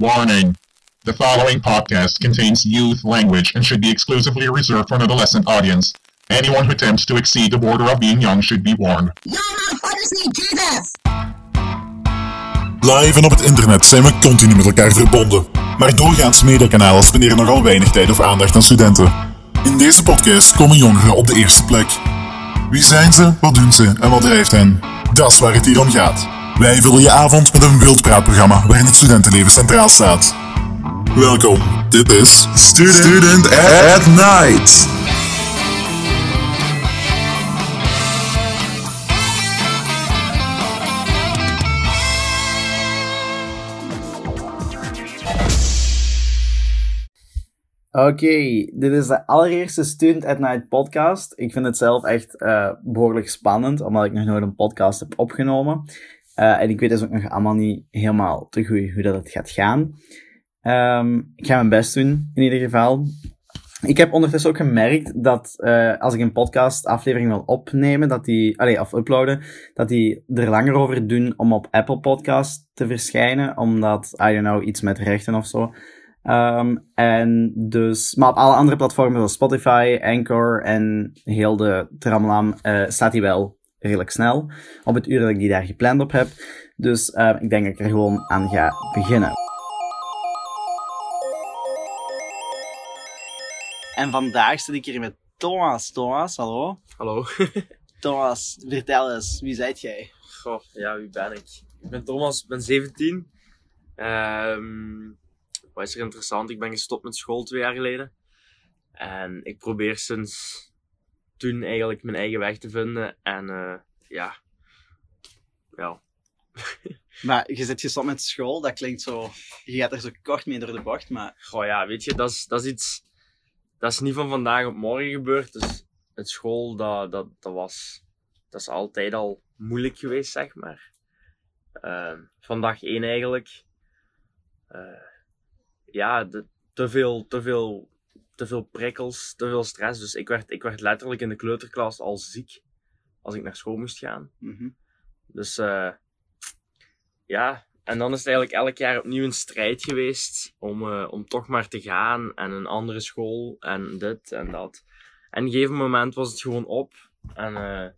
Warning. The following podcast contains youth language and should be exclusively reserved for an adolescent audience. Anyone who attempts to exceed the border of being young should be warned. You motherfuckers need Jesus! Live en op het internet zijn we continu met elkaar verbonden. Maar doorgaans mediakanalen spenderen nogal weinig tijd of aandacht aan studenten. In deze podcast komen jongeren op de eerste plek. Wie zijn ze, wat doen ze en wat drijft hen? Dat is waar het hier om gaat. Wij vullen je avond met een wildpraatprogramma waarin het studentenleven centraal staat. Welkom, dit is Student, Student at Night. Oké, dit is de allereerste Student at Night podcast. Ik vind het zelf echt uh, behoorlijk spannend, omdat ik nog nooit een podcast heb opgenomen. Uh, en ik weet dus ook nog allemaal niet helemaal te goed hoe dat het gaat gaan. Um, ik ga mijn best doen, in ieder geval. Ik heb ondertussen ook gemerkt dat uh, als ik een podcast aflevering wil opnemen, dat die, allee, of uploaden, dat die er langer over doen om op Apple Podcast te verschijnen, omdat, I don't know, iets met rechten of zo. Um, en dus, maar op alle andere platformen zoals Spotify, Anchor en heel de tramlam uh, staat hij wel redelijk snel. Op het uur dat ik die daar gepland op heb. Dus uh, ik denk dat ik er gewoon aan ga beginnen. En vandaag zit ik hier met Thomas. Thomas, hallo. Hallo. Thomas, vertel eens, wie zijt jij? Goh, ja, wie ben ik? Ik ben Thomas, ik ben 17. Um, wat is er interessant? Ik ben gestopt met school twee jaar geleden. En ik probeer sinds toen eigenlijk mijn eigen weg te vinden. En uh, ja, ja. maar je zit gestopt met school, dat klinkt zo... Je gaat er zo kort mee door de bocht, maar... Goh ja, weet je, dat is, dat is iets... Dat is niet van vandaag op morgen gebeurd. Dus het school, dat, dat, dat was... Dat is altijd al moeilijk geweest, zeg maar. Uh, van dag één eigenlijk. Uh, ja, de, te, veel, te, veel, te veel prikkels, te veel stress. Dus ik werd, ik werd letterlijk in de kleuterklas al ziek als ik naar school moest gaan. Mm-hmm. Dus uh, ja, en dan is het eigenlijk elk jaar opnieuw een strijd geweest om, uh, om toch maar te gaan en een andere school en dit en dat. En op een gegeven moment was het gewoon op. En uh,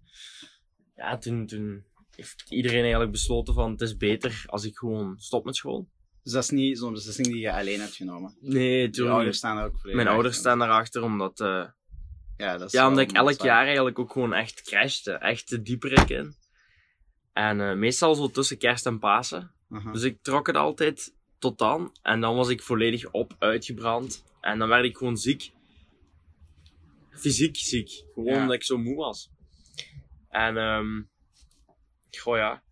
ja, toen, toen heeft iedereen eigenlijk besloten van het is beter als ik gewoon stop met school. Dus dat is niet zo'n beslissing die je alleen hebt genomen. Nee, Je ouders staan er ook volledig Mijn ouders achter. staan daarachter omdat, uh, Ja, dat is ja, omdat ik elk zwaar. jaar eigenlijk ook gewoon echt crashte. Echt te dieper in. En uh, meestal zo tussen kerst en Pasen. Aha. Dus ik trok het altijd tot dan. En dan was ik volledig op, uitgebrand. En dan werd ik gewoon ziek. Fysiek ziek. Gewoon Ja. omdat ik zo moe was. En, um, goh ja.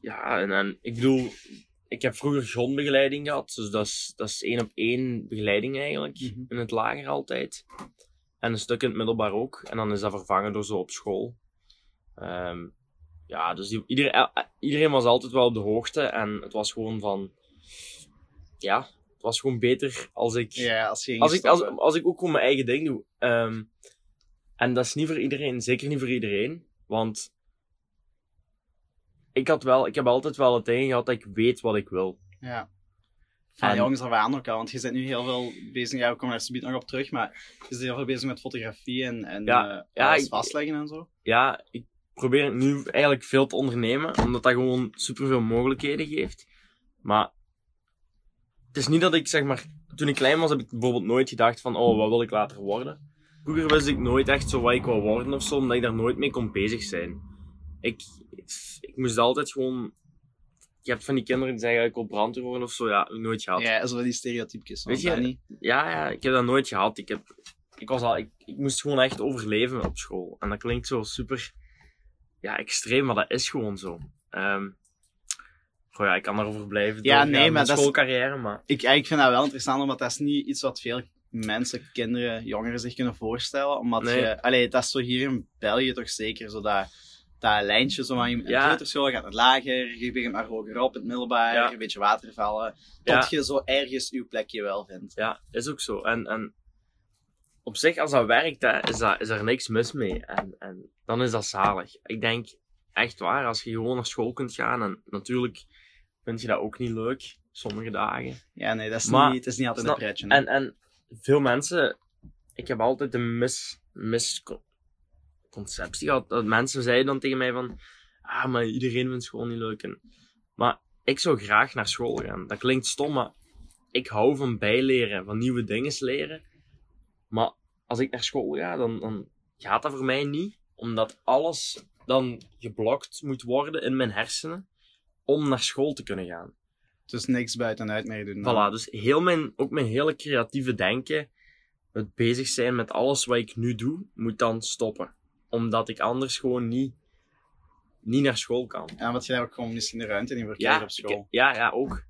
Ja, en, en ik bedoel, ik heb vroeger grondbegeleiding gehad. Dus dat is, dat is één op één begeleiding eigenlijk. Mhm. In het lager altijd. En een stuk in het middelbaar ook. En dan is dat vervangen door zo op school. Ehm, ja, dus die, iedereen, el- iedereen was altijd wel op de hoogte. En het was gewoon van... Ja, het was gewoon beter als ik... Ja, als je Als ik, als ik ook gewoon mijn eigen ding doe. Ehm, en dat is niet voor iedereen, zeker niet voor iedereen. Want ik, had wel, ik heb altijd wel het ding gehad dat ik weet wat ik wil. Ja. Van En- jongens af aan ook al, want je bent nu heel veel bezig, ja, we komen daar subiet nog op terug, maar je bent heel veel bezig met fotografie en, en Ja, eh, ja, alles ik- vastleggen en zo. Ja, ik probeer het nu eigenlijk veel te ondernemen, omdat dat gewoon superveel mogelijkheden geeft. Maar het is niet dat ik zeg maar, toen ik klein was, heb ik bijvoorbeeld nooit gedacht van, oh, wat wil ik later worden? Vroeger wist ik nooit echt zo wat ik wou worden of zo, omdat ik daar nooit mee kon bezig zijn. Ik moest altijd gewoon. Je hebt van die kinderen die zeggen ik wil brandweer worden of zo, ja, nooit gehad. Ja, zo die stereotypjes. Weet je- niet. Ja, ja, ik heb dat nooit gehad. Ik, heb, ik, was al, ik, ik moest gewoon echt overleven op school. En dat klinkt zo super ja, extreem, maar dat is gewoon zo. Ehm goh, ja, ik kan daarover blijven. Ja, nee, maar dat is- schoolcarrière, maar Ik, ik vind dat wel interessant, omdat dat is niet iets wat veel mensen, kinderen, jongeren zich kunnen voorstellen. Omdat Nee. je, allee, dat is zo hier in België toch zeker zo dat, lijntje zo van je Ja. kleuterschool gaat het lager, je begint maar hoger op, het middelbaar, Ja. een beetje watervallen, Ja. tot je zo ergens je plekje wel vindt. ja, is ook zo. En, en op zich, als dat werkt, hè, is, dat, is er niks mis mee. En, en dan is dat zalig. Ik denk echt waar, als je gewoon naar school kunt gaan en natuurlijk vind je dat ook niet leuk, sommige dagen. Ja, nee, dat is Maar- niet, het is niet altijd een pretje. En, en veel mensen, ik heb altijd een mis, misconceptie gehad. Dat mensen zeiden dan tegen mij van, ah, maar iedereen vindt school niet leuk. En, maar ik zou graag naar school gaan. Dat klinkt stom, maar ik hou van bijleren, van nieuwe dingen leren. Maar als ik naar school ga, dan, dan gaat dat voor mij niet. Omdat alles dan geblokt moet worden in mijn hersenen om naar school te kunnen gaan. Dus niks buitenuit meer doen. Voilà, dus heel mijn, ook mijn hele creatieve denken, het bezig zijn met alles wat ik nu doe, moet dan stoppen. Omdat ik anders gewoon niet, niet naar school kan. Ja, want je daar ook gewoon misschien de ruimte niet voor Ja, op school. ik- ja, ja, ook.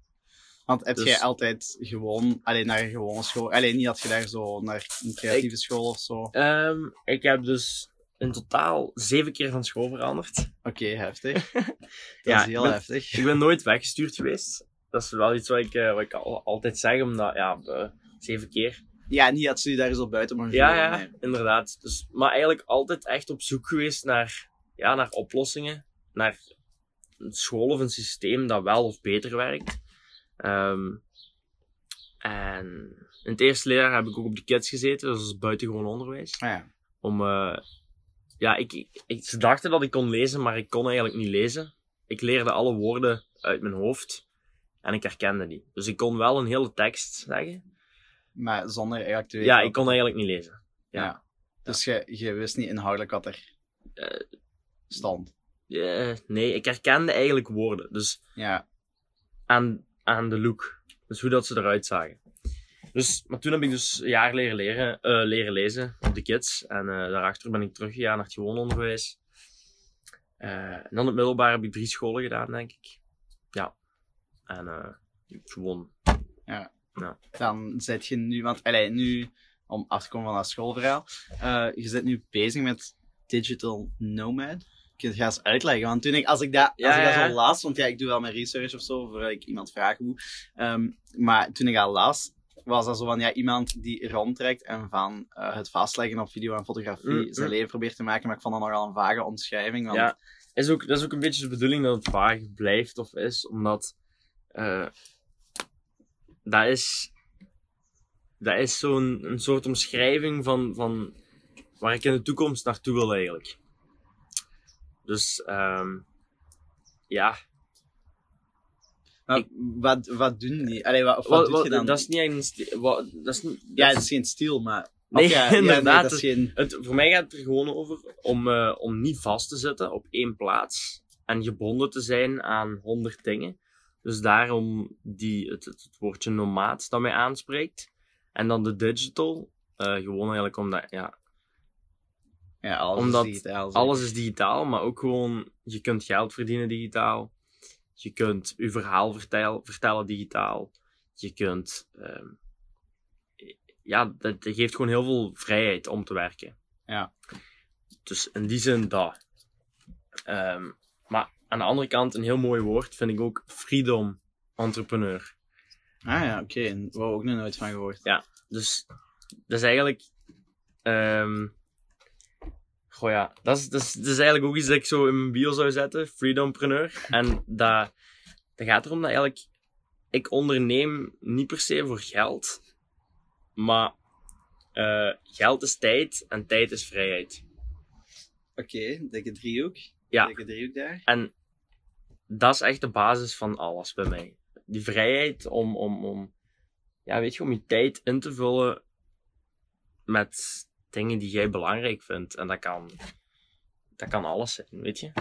Want heb Dus- jij altijd gewoon, alleen naar een gewone school, alleen niet had je daar zo naar een creatieve school of zo? Oké, Ehm, ik heb dus in totaal zeven keer van school veranderd. heftig. Dat Ja, is heel ben- heftig. Ik ben nooit weggestuurd geweest. Dat is wel iets wat ik, eh, wat ik al, altijd zeg, omdat, ja, eh, zeven keer. Ja, niet dat ze je daar zo buiten mogen Ja, ja, nee. inderdaad. Dus, maar eigenlijk altijd echt op zoek geweest naar, ja, naar oplossingen. Naar een school of een systeem dat wel of beter werkt. Ehm, en in het eerste leerjaar heb ik ook op de kids gezeten, dus dat is buitengewoon onderwijs. Ah, ja. Om, eh, ja, ik, ik, ik- ze dachten dat ik kon lezen, maar ik kon eigenlijk niet lezen. Ik leerde alle woorden uit mijn hoofd en ik herkende die. Dus ik kon wel een hele tekst zeggen. Maar zonder eigenlijk te weten Ja, ik kon eigenlijk niet lezen. ja. Dus je, je wist niet inhoudelijk wat er Eh, stond. Eh, nee, ik herkende eigenlijk woorden. Dus Ja. aan, aan de look. Dus hoe dat ze eruit zagen. Dus, maar toen heb ik dus een jaar leren, leren, eh, leren lezen op de kids. En daarachter ben ik teruggegaan naar het gewoon onderwijs. En dan het middelbaar heb ik drie scholen gedaan, denk ik. Ja. En eh, Dan zit je nu, want allee, nu, om af te komen van dat schoolverhaal, eh, je zit nu bezig met Digital Nomad. Je dat eens uitleggen? Want toen ik, als ik dat, als ik dat zo las, want ja, ik doe wel mijn research of zo, voordat ik iemand vraag hoe. Ehm, maar toen ik dat las, was dat zo van, ja, iemand die rondtrekt en van eh, het vastleggen op video en fotografie Mm, zijn mm. leven probeert te maken, maar ik vond dat nogal een vage omschrijving. Want, Ja, is ook, dat is ook een beetje de bedoeling dat het vaag blijft of is, omdat eh, dat is, dat is zo'n een soort omschrijving van, van waar ik in de toekomst naartoe wil eigenlijk. Dus ehm, ja, Maar wat, wat doen die? Allee, wat, of wat, wat, doe wat- je dan? dat is niet echt een dat is niet, ja, dat het is geen stil, maar... Nee, ja, ja, inderdaad, dat is geen... Het, voor mij gaat het er gewoon over om, eh, om niet vast te zitten op één plaats en gebonden te zijn aan honderd dingen. Dus daarom die, het, het, het woordje nomaat dat mij aanspreekt. En dan de digital, eh, gewoon eigenlijk omdat, ja, Ja, alles Omdat is digitaal. alles is digitaal, maar ook gewoon, je kunt geld verdienen digitaal. Je kunt je verhaal vertel, vertellen digitaal. Je kunt, ehm, ja, dat, geeft gewoon heel veel vrijheid om te werken. Ja. Dus in die zin dat. Ehm, aan de andere kant, een heel mooi woord vind ik ook freedom entrepreneur. Ah ja, oké. Okay. Daar ook nog nooit van gehoord. Ja. Dus dat is eigenlijk. ehm goh ja, dat is, dat, is, dat is eigenlijk ook iets dat ik zo in mijn bio zou zetten: freedompreneur. En dat, dat gaat erom dat eigenlijk. Ik onderneem niet per se voor geld, maar eh, geld is tijd en tijd is vrijheid. Oké, okay, dikke driehoek. Ja. Dikke driehoek daar. En dat is echt de basis van alles bij mij. Die vrijheid om, om, om, ja, weet je, om je tijd in te vullen met dingen die jij belangrijk vindt. En dat kan, dat kan alles zijn, weet je.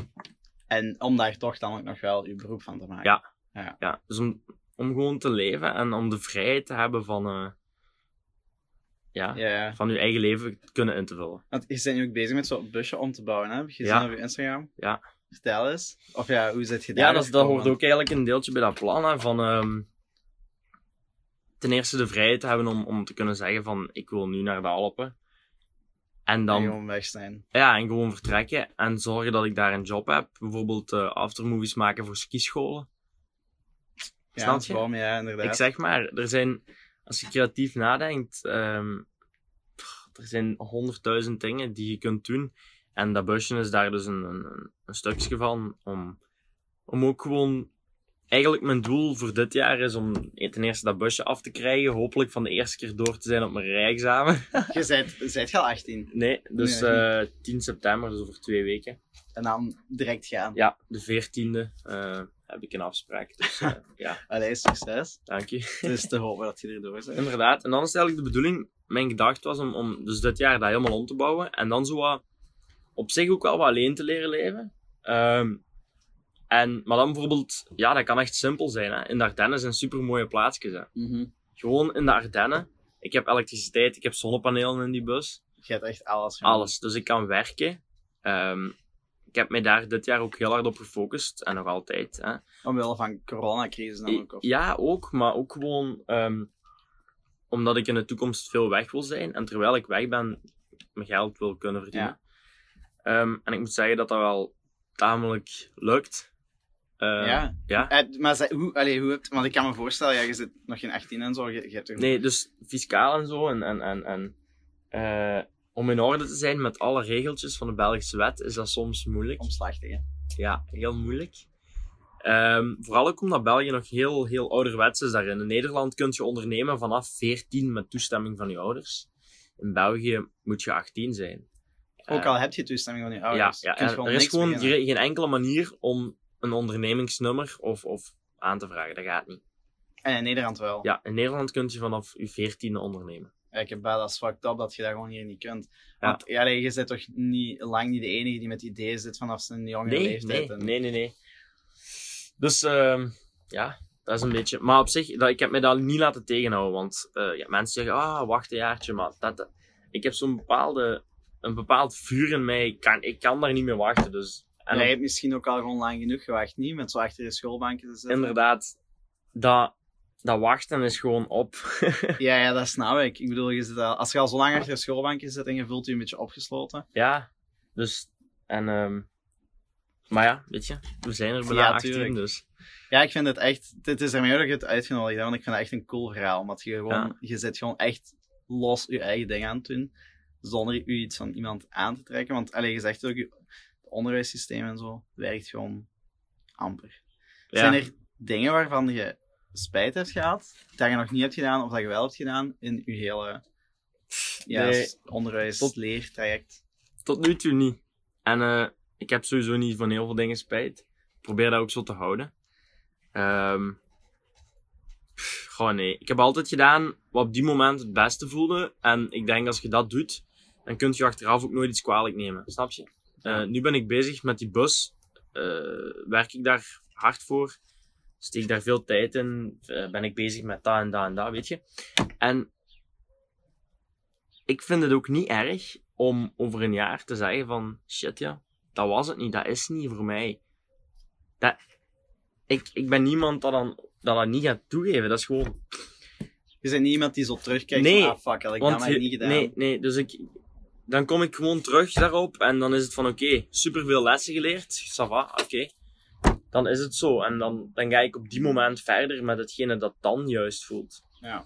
En om daar toch dan ook nog wel je beroep van te maken. Ja. Ja. ja dus om, om gewoon te leven en om de vrijheid te hebben van, uh, ja, van je eigen leven te kunnen in te vullen. Want je bent nu ook bezig met zo'n busje om te bouwen, hè? Heb je gezien Ja. op je Instagram? Ja. Vertel eens. Of ja, hoe zit je daar? Ja, dat, dat hoort ook eigenlijk een deeltje bij dat plan. Hè, van, um, ten eerste de vrijheid te hebben om, om te kunnen zeggen van ik wil nu naar de Alpen. En dan en gewoon weg zijn. Ja, en gewoon vertrekken. En zorgen dat ik daar een job heb. Bijvoorbeeld uh, aftermovies maken voor skischolen. Ja, Snap je? Ja, inderdaad. Ik zeg maar, er zijn, als je creatief nadenkt, um, er zijn honderdduizend dingen die je kunt doen. En dat busje is daar dus een, een, een stukje van om, om ook gewoon eigenlijk mijn doel voor dit jaar is om ten eerste dat busje af te krijgen. Hopelijk van de eerste keer door te zijn op mijn rijexamen. Je bent, al 18. nee, dus Nee, eh 10 september, dus over twee weken. En dan direct gaan. Ja, de 14e eh, heb ik een afspraak. Dus eh, ja, Allee, succes. dank je. Het is te hopen dat je erdoor bent. Inderdaad. En dan is eigenlijk de bedoeling, mijn gedachte was om, om dus dit jaar dat helemaal om te bouwen. En dan zo wat, op zich ook wel wat alleen te leren leven. Ehm, en, maar dan bijvoorbeeld, ja, dat kan echt simpel zijn. Hè. In de Ardennen zijn super mooie plaatsjes. Hè. Mhm. Gewoon in de Ardennen. Ik heb elektriciteit, ik heb zonnepanelen in die bus. Je hebt echt alles. Alles. Dus ik kan werken. Ehm, ik heb mij daar dit jaar ook heel hard op gefocust. En nog altijd. Hè. Omwille van coronacrisis dan ook. Of... Ja, ook, maar ook gewoon ehm, omdat ik in de toekomst veel weg wil zijn. En terwijl ik weg ben, mijn geld wil kunnen verdienen. Ehm, en ik moet zeggen dat dat wel tamelijk lukt. Eh, ja. ja. Eh, maar hoe, allee, hoe hebt... Want ik kan me voorstellen, ja, je zit nog geen 18 en zo. Je, je hebt Nee, dus fiscaal en zo. En, en, en, en eh, om in orde te zijn met alle regeltjes van de Belgische wet, is dat soms moeilijk. omslachtig, hè? Ja, heel moeilijk. Ehm, vooral ook omdat België nog heel, heel ouderwets is daarin. In Nederland kun je ondernemen vanaf 14 met toestemming van je ouders. In België moet je 18 zijn. Ook Eh, al heb je toestemming van je ja, ouders. ja en gewoon er is gewoon beginnen. geen enkele manier om een ondernemingsnummer of, of aan te vragen. Dat gaat niet. En in Nederland wel. Ja, in Nederland kun je vanaf je 14e ondernemen. Ja, ik heb bij dat fucked up dat je dat gewoon hier niet kunt. Ja. Want ja, je bent toch niet, lang niet de enige die met ideeën zit vanaf zijn jonge Nee, leeftijd. nee, en... nee, nee, nee. Dus ehm, ja, dat is een beetje. Maar op zich, dat, ik heb mij dat niet laten tegenhouden. Want eh, ja, mensen zeggen, ah, wacht een jaartje. Maar dat, dat- ik heb zo'n bepaalde, een bepaald vuur in mij. Ik kan, ik kan daar niet meer wachten. Dus, en jij op- hebt misschien ook al gewoon lang genoeg gewacht, niet? Met zo achter je schoolbankje te zitten. inderdaad, dat, dat wachten is gewoon op. Ja, ja, dat snap ik. Ik bedoel, je zit al, als je al zo lang achter je schoolbankje zit en je voelt je een beetje opgesloten. ja, dus. En, ehm, maar ja, weet je, we zijn er bijna Ja, 18, tuurlijk. dus. Ja, ik vind het echt... Het is ermee dat je het uitgenodigd hebt, want ik vind het echt een cool verhaal. Omdat je gewoon... Ja. Je zit gewoon echt los je eigen ding aan het doen. Zonder je iets van iemand aan te trekken. Want, allee, je zegt ook, het onderwijssysteem en zo werkt gewoon amper. Ja. Zijn er dingen waarvan je spijt hebt gehad, dat je nog niet hebt gedaan, of dat je wel hebt gedaan in je hele ja, Nee. onderwijs, Tot- leertraject? Tot nu toe niet. En eh, ik heb sowieso niet van heel veel dingen spijt. Ik probeer dat ook zo te houden. Ehm gewoon nee. Ik heb altijd gedaan wat op die moment het beste voelde. En ik denk als je dat doet, dan kun je achteraf ook nooit iets kwalijk nemen. Snap je? Eh, nu ben ik bezig met die bus. Eh, werk ik daar hard voor. Steek daar veel tijd in. Eh, ben ik bezig met dat en dat en dat, weet je. En ik vind het ook niet erg om over een jaar te zeggen van shit ja, dat was het niet, dat is niet voor mij. Dat, ik, ik ben niemand dat dan, dat dan niet gaat toegeven. Dat is gewoon. Je bent niet iemand die zo terugkijkt Nee, van, ah fuck, had ik dat maar niet gedaan. nee, nee, dus ik, dan kom ik gewoon terug daarop en dan is het van oké, superveel lessen geleerd, ça va, oké. Dan is het zo en dan, dan ga ik op die moment verder met hetgene dat dan juist voelt. Ja.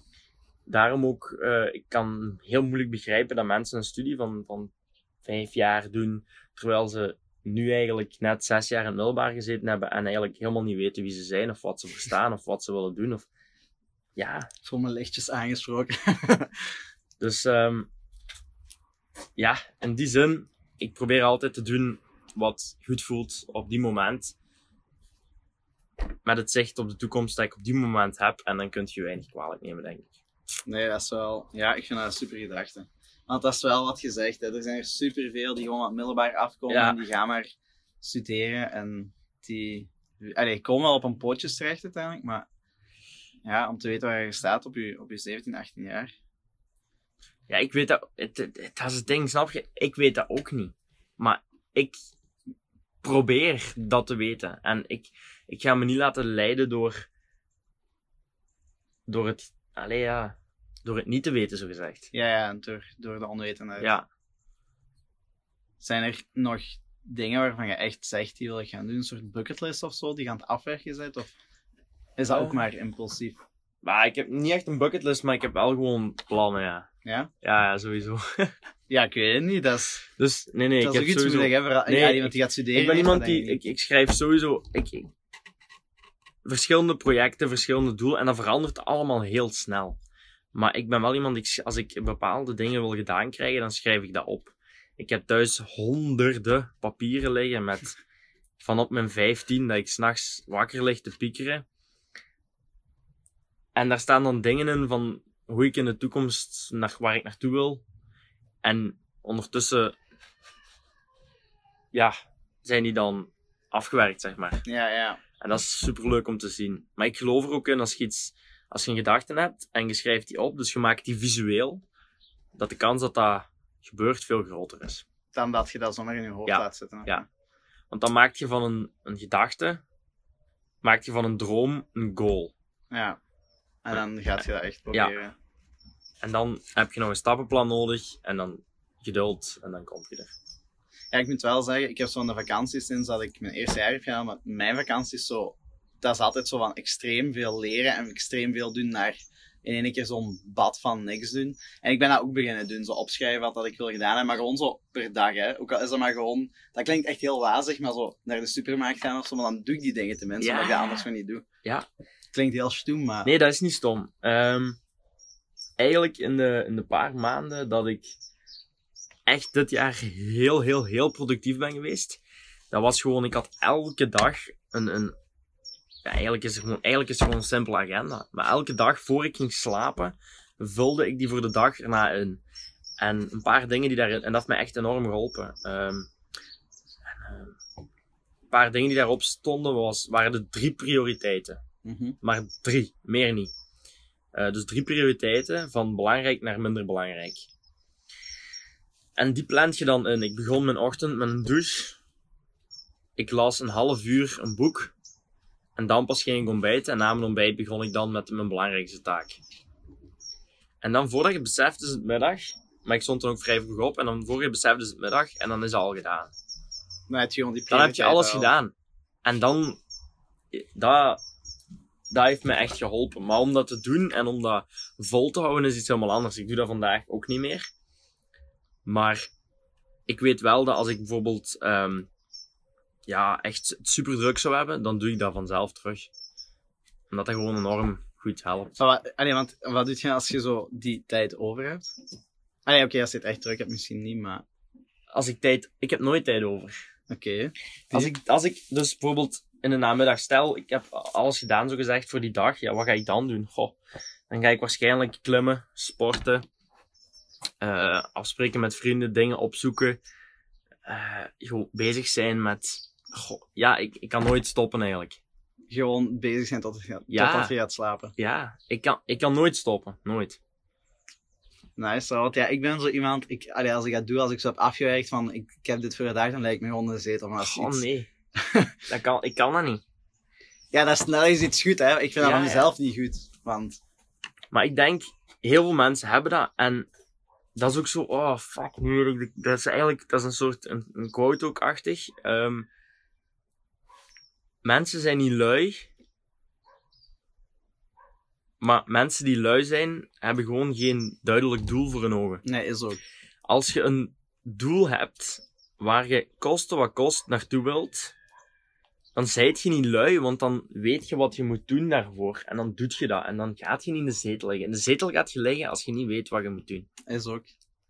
Daarom ook, eh, ik kan heel moeilijk begrijpen dat mensen een studie van, van vijf jaar doen, terwijl ze nu eigenlijk net zes jaar in het middelbaar gezeten hebben en eigenlijk helemaal niet weten wie ze zijn, of wat ze verstaan, of wat ze willen doen. Of... Ja, Voor mijn lichtjes aangesproken. dus ehm, ja, in die zin, ik probeer altijd te doen wat goed voelt op die moment. Met het zicht op de toekomst dat ik op die moment heb, en dan kun je weinig kwalijk nemen, denk ik. nee, dat is wel... Ja, ik vind dat een super gedachte. Want dat is wel wat je zegt, hè. er zijn er superveel die gewoon wat middelbaar afkomen Ja. en die gaan maar studeren en die... Allee, komen wel op een pootjes terecht uiteindelijk, maar ja, om te weten waar je staat op je, op je 17, 18 jaar. Ja, ik weet dat. Het, het, het- dat is het ding, snap je? Ik weet dat ook niet. Maar ik probeer dat te weten. En ik, ik ga me niet laten leiden door. door het. Allee, ja. Door het niet te weten, zo gezegd. Ja, ja, door, door de onwetendheid. Ja. Zijn er nog dingen waarvan je echt zegt die wil ik gaan doen? Een soort bucketlist of zo, die gaan het afwerken zit? Of is dat ook Eh. maar impulsief? Maar ik heb niet echt een bucketlist, maar ik heb wel gewoon plannen, ja. Ja? Ja, ja sowieso. Ja, ik weet het niet. Dat is, Dus nee, nee, dat ik is heb iets sowieso. hoe je voor- Nee, ja, ik- iemand die gaat studeren. Ik ben iemand die. Ik, ik schrijf sowieso. Ik, verschillende projecten, verschillende doelen. En dat verandert allemaal heel snel. Maar ik ben wel iemand, ik, als ik bepaalde dingen wil gedaan krijgen, dan schrijf ik dat op. Ik heb thuis honderden papieren liggen met van op mijn 15 dat ik s'nachts wakker lig te piekeren. En daar staan dan dingen in van hoe ik in de toekomst naar waar ik naartoe wil. En ondertussen, ja, zijn die dan afgewerkt, zeg maar. Ja, ja. En dat is super leuk om te zien. Maar ik geloof er ook in als je iets, als je een gedachte hebt en je schrijft die op, dus je maakt die visueel, dat de kans dat dat gebeurt veel groter is. Dan dat je dat zomaar in je hoofd Ja, laat zitten. ja. Want dan maak je van een, een gedachte, maak je van een droom een goal. Ja. En dan gaat je dat echt proberen. En dan heb je nog een stappenplan nodig en dan geduld en dan kom je er. Ja, ik moet wel zeggen, ik heb zo'n vakantie sinds dat ik mijn eerste jaar heb gedaan, maar mijn vakantie is zo, dat is altijd zo van extreem veel leren en extreem veel doen naar in één keer zo'n bad van niks doen. En ik ben dat ook beginnen doen, zo opschrijven wat dat ik wil gedaan hebben, maar gewoon zo per dag, hè. Ook al is dat maar gewoon, dat klinkt echt heel wazig, maar zo naar de supermarkt gaan of zo, maar dan doe ik die dingen tenminste, Ja. omdat ik dat anders gewoon niet doe. Ja. Klinkt heel stoem, maar... Nee, dat is niet stom. Ehm, eigenlijk in de, in de paar maanden dat ik echt dit jaar heel, heel, heel productief ben geweest, dat was gewoon, ik had elke dag een, een ja, eigenlijk is het gewoon, eigenlijk is gewoon een simpele agenda. Maar elke dag voor ik ging slapen, vulde ik die voor de dag erna in. En een paar dingen die daarin, en dat heeft mij echt enorm geholpen. Ehm, ehm, een paar dingen die daarop stonden, was, waren de drie prioriteiten Mhm. maar drie, meer niet. Eh, dus drie prioriteiten, van belangrijk naar minder belangrijk. En die plant je dan in. Ik begon mijn ochtend met een douche. Ik las een half uur een boek. En dan pas ging ik ontbijten. En na mijn ontbijt begon ik dan met mijn belangrijkste taak. En dan voordat je beseft is het middag. Maar ik stond dan ook vrij vroeg op. En dan voor je beseft is het middag. En dan is het al gedaan. Dan heb je gewoon die Dan heb je alles wel. gedaan. En dan, dat, dat heeft me echt geholpen. Maar om dat te doen en om dat vol te houden is iets helemaal anders. Ik doe dat vandaag ook niet meer. Maar ik weet wel dat als ik bijvoorbeeld ehm, ja, echt super druk zou hebben, dan doe ik dat vanzelf terug. Omdat dat gewoon enorm goed helpt. Allee, want wat doe je als je zo die tijd over hebt? Allee, oké, als je het echt druk hebt, misschien niet, maar... Als ik tijd, ik heb nooit tijd over. Oké. Als ik, als ik dus bijvoorbeeld in de namiddag stel, ik heb alles gedaan zo gezegd voor die dag, ja, wat ga ik dan doen? Goh, dan ga ik waarschijnlijk klimmen, sporten, eh, afspreken met vrienden, dingen opzoeken, eh, gewoon bezig zijn met, goh, ja, ik, ik kan nooit stoppen eigenlijk. Gewoon bezig zijn tot, Ja. totdat je gaat slapen. Ja, ik kan, ik kan nooit stoppen, nooit. Nice, want ja, ik ben zo iemand, ik, allee, als ik dat doe, als ik zo heb afgewerkt van, ik, ik heb dit voor de dag, dan lijkt me gewoon in de zetel. Maar als Oh iets- nee, dat kan, ik kan dat niet. Ja, dat dat is iets goed, hè. Ik vind dat van mezelf niet goed. Want, Maar ik denk, heel veel mensen hebben dat. En dat is ook zo, oh fuck, nu dat is eigenlijk, dat is een soort, een, een quote ook achtig. Ehm, mensen zijn niet lui. Maar mensen die lui zijn, hebben gewoon geen duidelijk doel voor hun ogen. nee, is ook. Als je een doel hebt waar je koste wat kost naartoe wilt, dan zijt je niet lui, want dan weet je wat je moet doen daarvoor. En dan doet je dat. En dan gaat je niet in de zetel liggen. In de zetel gaat je liggen als je niet weet wat je moet doen. Is ook.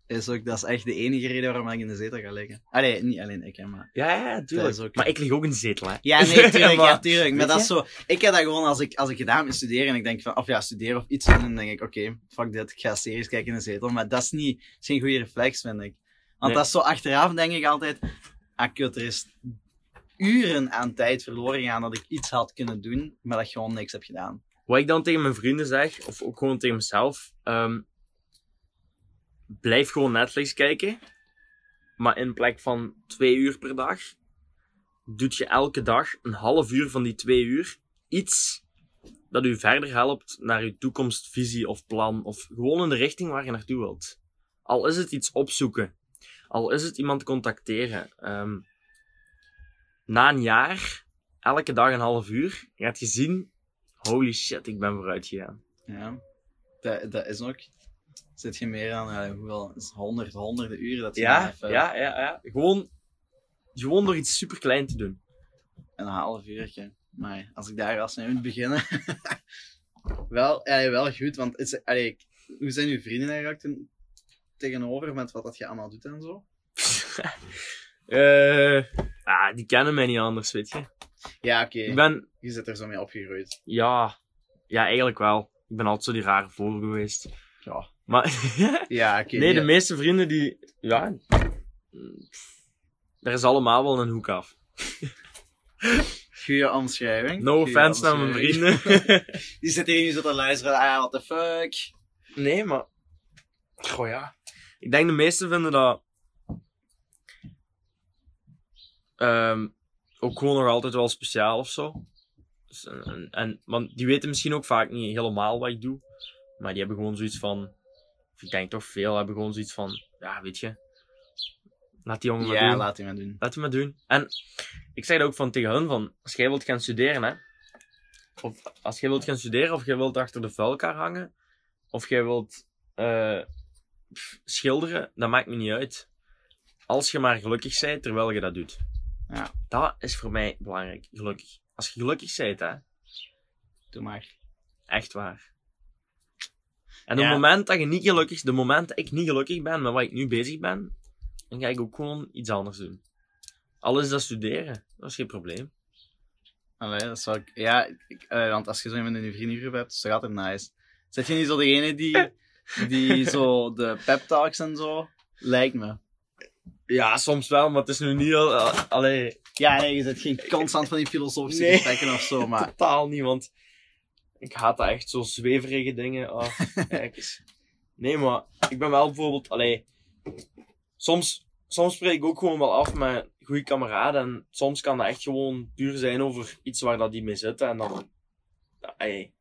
Is ook. Dat is echt de enige reden waarom ik in de zetel ga liggen. Allee, niet alleen ik, hè, maar... Ja, ja, tuurlijk. Ook- Maar ik lig ook in de zetel, hè. Ja, nee, tuurlijk, ja, Maar- tuurlijk. Maar dat is zo... Ik heb dat gewoon als ik, als ik gedaan met studeren en ik denk van... Of ja, studeren of iets doen, dan denk ik, oké, fuck dit, ik ga series kijken in de zetel. Maar dat is niet... Dat is geen goede reflex, vind ik. Want Nee. dat is zo achteraf, denk ik altijd... Ah, kut, er is uren aan tijd verloren gegaan dat ik iets had kunnen doen, maar dat ik gewoon niks heb gedaan. Wat ik dan tegen mijn vrienden zeg, of ook gewoon tegen mezelf, ehm, blijf gewoon Netflix kijken. Maar in plek van twee uur per dag, doet je elke dag een half uur van die twee uur iets dat u verder helpt naar uw toekomstvisie of plan, of gewoon in de richting waar je naartoe wilt. Al is het iets opzoeken, al is het iemand contacteren. ehm, na een jaar, elke dag een half uur, je zien Holy shit, ik ben vooruit gegaan. Ja, dat, dat is ook... Zit je meer aan, eh, hoeveel, is honderd, honderden uren dat je Ja, even ja, ja, ja. Gewoon, gewoon door iets super klein te doen. een half uurtje. Maar als ik daar als mee moet beginnen. wel, ja, wel goed, want is, allee, hoe zijn uw vrienden eigenlijk ten- tegenover met wat dat je allemaal doet en zo? Eh, ah, die kennen mij niet anders, weet je. Ja, oké. Ik ben, Je zit er zo mee opgegroeid. ja, ja, eigenlijk wel. Ik ben altijd zo die rare voor geweest. Ja. Maar, Ja, oké. nee, de meeste vrienden die, ja, er is allemaal wel een hoek af. Goeie omschrijving. No Goeie offense naar mijn vrienden. Die zitten hier nu zo te luisteren. Ah, what the fuck. nee, maar, goh ja. Ik denk de meesten vinden dat, ehm, ook gewoon nog altijd wel speciaal of zo. Dus, en, en, en- want die weten misschien ook vaak niet helemaal wat ik doe. Maar die hebben gewoon zoiets van, ik denk toch veel, hebben gewoon zoiets van, ja, weet je. Laat die jongen maar Ja, doen. laat die maar doen. Laat hem maar doen. En ik zeg dat ook van tegen hun van, als jij wilt gaan studeren, hè. Of als jij wilt gaan studeren, of jij wilt achter de vuilkar hangen, of jij wilt eh, schilderen, dat maakt me niet uit. Als je maar gelukkig bent terwijl je dat doet. Ja. Dat is voor mij belangrijk, gelukkig. Als je gelukkig bent, hè. Doe maar. Echt waar. En op Ja. het moment dat je niet gelukkig, de moment dat ik niet gelukkig ben met wat ik nu bezig ben, dan ga ik ook gewoon iets anders doen. Al is dat studeren, dat is geen probleem. Allee, dat zou ik... Ja, ik, eh, want als je zo iemand in je vriendengroep hebt, is dat altijd nice. Zet je niet zo degene die, die zo de pep talks en zo? Lijkt me. Ja, soms wel, maar het is nu niet al. al- Allee, Ja, nee, je zit geen constant van die filosofische Nee. gesprekken of zo, maar... totaal niet, want ik haat dat echt, zo zweverige dingen. Oh, kijk eens. Nee, maar ik ben wel bijvoorbeeld, allee, soms, soms spreek ik ook gewoon wel af met goede kameraden. En soms kan dat echt gewoon puur zijn over iets waar dat die mee zitten. En dan, allee,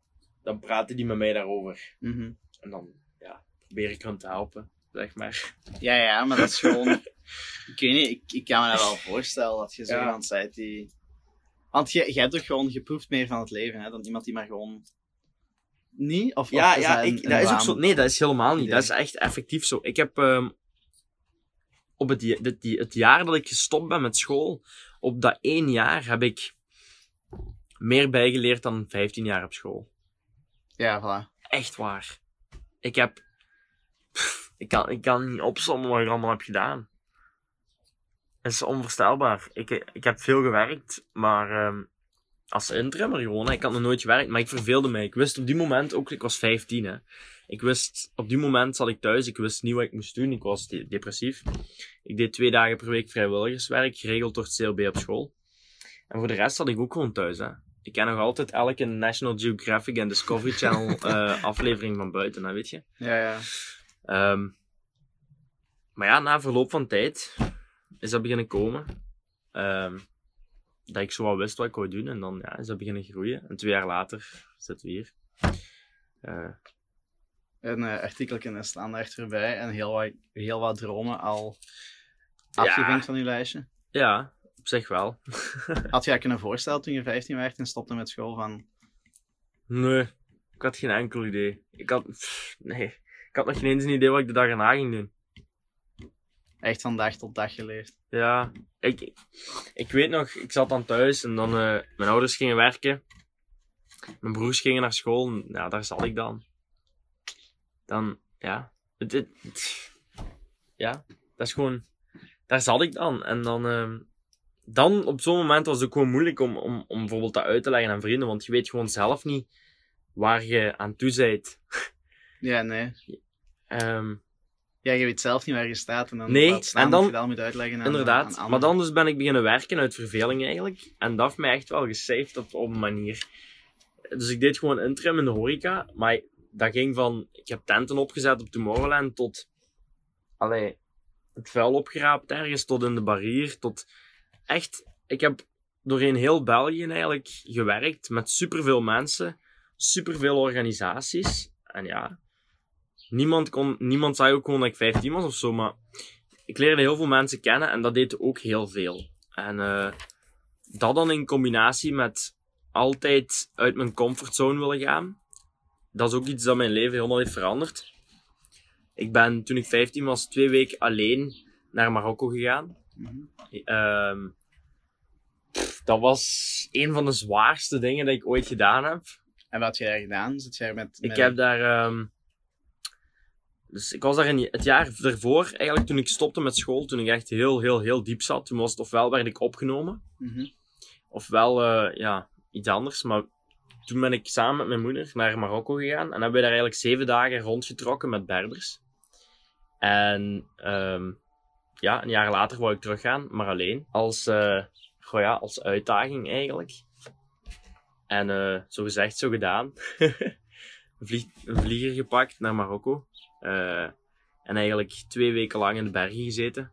dan praten die met mij daarover. Mhm. En dan, ja, probeer ik hun te helpen, zeg maar. Ja, ja, maar dat is gewoon... ik weet niet, ik, ik kan me dat wel voorstellen, dat je zo Ja. iemand bent die... Want je, jij hebt toch gewoon geproefd meer van het leven, hè, dan iemand die maar gewoon... Niet? Of, Ja, of ja dat, ik, dat is ook zo. Nee, dat is helemaal niet. Dat is echt effectief zo. Ik heb ehm, op het, die- het jaar dat ik gestopt ben met school, op dat één jaar heb ik meer bijgeleerd dan 15 jaar op school. Ja, voilà. Echt waar. Ik heb. pff, ik, kan, ik kan niet opzommen wat ik allemaal heb gedaan. Het is onvoorstelbaar. Ik, ik heb veel gewerkt, maar ehm, als interimmer gewoon. Ik had nog nooit gewerkt, maar ik verveelde mij. Ik wist op die moment ook, ik was 15 hè. Ik wist, op die moment zat ik thuis, ik wist niet wat ik moest doen, ik was de- depressief. Ik deed twee dagen per week vrijwilligerswerk, geregeld door het CLB op school. En voor de rest zat ik ook gewoon thuis hè. Ik ken nog altijd elke National Geographic en Discovery Channel eh, aflevering van buiten, hè, weet je. Ja, ja. Ehm, maar ja, na verloop van tijd is dat beginnen komen. Ehm, dat ik zo wat wist wat ik wou doen. En dan ja, is dat beginnen groeien. En twee jaar later zitten we hier. Eh, Een uh, artikel in de standaard erbij en heel wat, heel wat dromen al Ja. afgevinkt van je lijstje. ja, op zich wel. Had je kunnen voorstellen toen je 15 werd en stopte met school van... Nee, ik had geen enkel idee. Ik had, pff, nee, ik had nog geen eens een idee wat ik de dag erna ging doen. Echt van dag tot dag geleefd. Ja, ik, ik weet nog, ik zat dan thuis en dan, eh, mijn ouders gingen werken. Mijn broers gingen naar school en ja, daar zat ik dan. Dan, ja, het, het- het- ja, dat is gewoon, daar zat ik dan. En dan, ehm, dan op zo'n moment was het ook gewoon moeilijk om, om, om bijvoorbeeld dat uit te leggen aan vrienden, want je weet gewoon zelf niet waar je aan toe bent. Ja, nee. Ehm, Ja, je weet zelf niet waar je staat en dan Nee, en dan- dat je dat moet uitleggen aan Inderdaad. aan maar dan dus ben ik beginnen werken uit verveling eigenlijk. En dat heeft mij echt wel gesaved op, op een manier. Dus ik deed gewoon interim in de horeca. Maar dat ging van... Ik heb tenten opgezet op Tomorrowland tot... Allee, het vuil opgeraapt ergens, tot in de barrier, tot... Echt, ik heb doorheen heel België eigenlijk gewerkt met superveel mensen, superveel organisaties. En ja, niemand, kon, niemand zei ook gewoon dat ik 15 was of zo, maar ik leerde heel veel mensen kennen en dat deed ook heel veel. En eh, dat dan in combinatie met altijd uit mijn comfortzone willen gaan, dat is ook iets dat mijn leven helemaal heeft veranderd. Ik ben toen ik 15 was, twee weken alleen naar Marokko gegaan. Ehm, pff, dat was een van de zwaarste dingen dat ik ooit gedaan heb. En wat heb je daar gedaan? Zit jij met, met Ik heb daar. ehm, dus ik was daar in het jaar ervoor, eigenlijk toen ik stopte met school, toen ik echt heel, heel, heel diep zat. Toen was het ofwel werd ik opgenomen, Mhm. ofwel eh, ja, iets anders. Maar toen ben ik samen met mijn moeder naar Marokko gegaan en hebben we daar eigenlijk zeven dagen rondgetrokken met Berbers. En ehm, ja, een jaar later wou ik teruggaan, maar alleen. Als, goh ja, als uitdaging eigenlijk. En eh, zo gezegd, zo gedaan. een, vlieg, een vlieger gepakt naar Marokko. Eh, en eigenlijk twee weken lang in de bergen gezeten.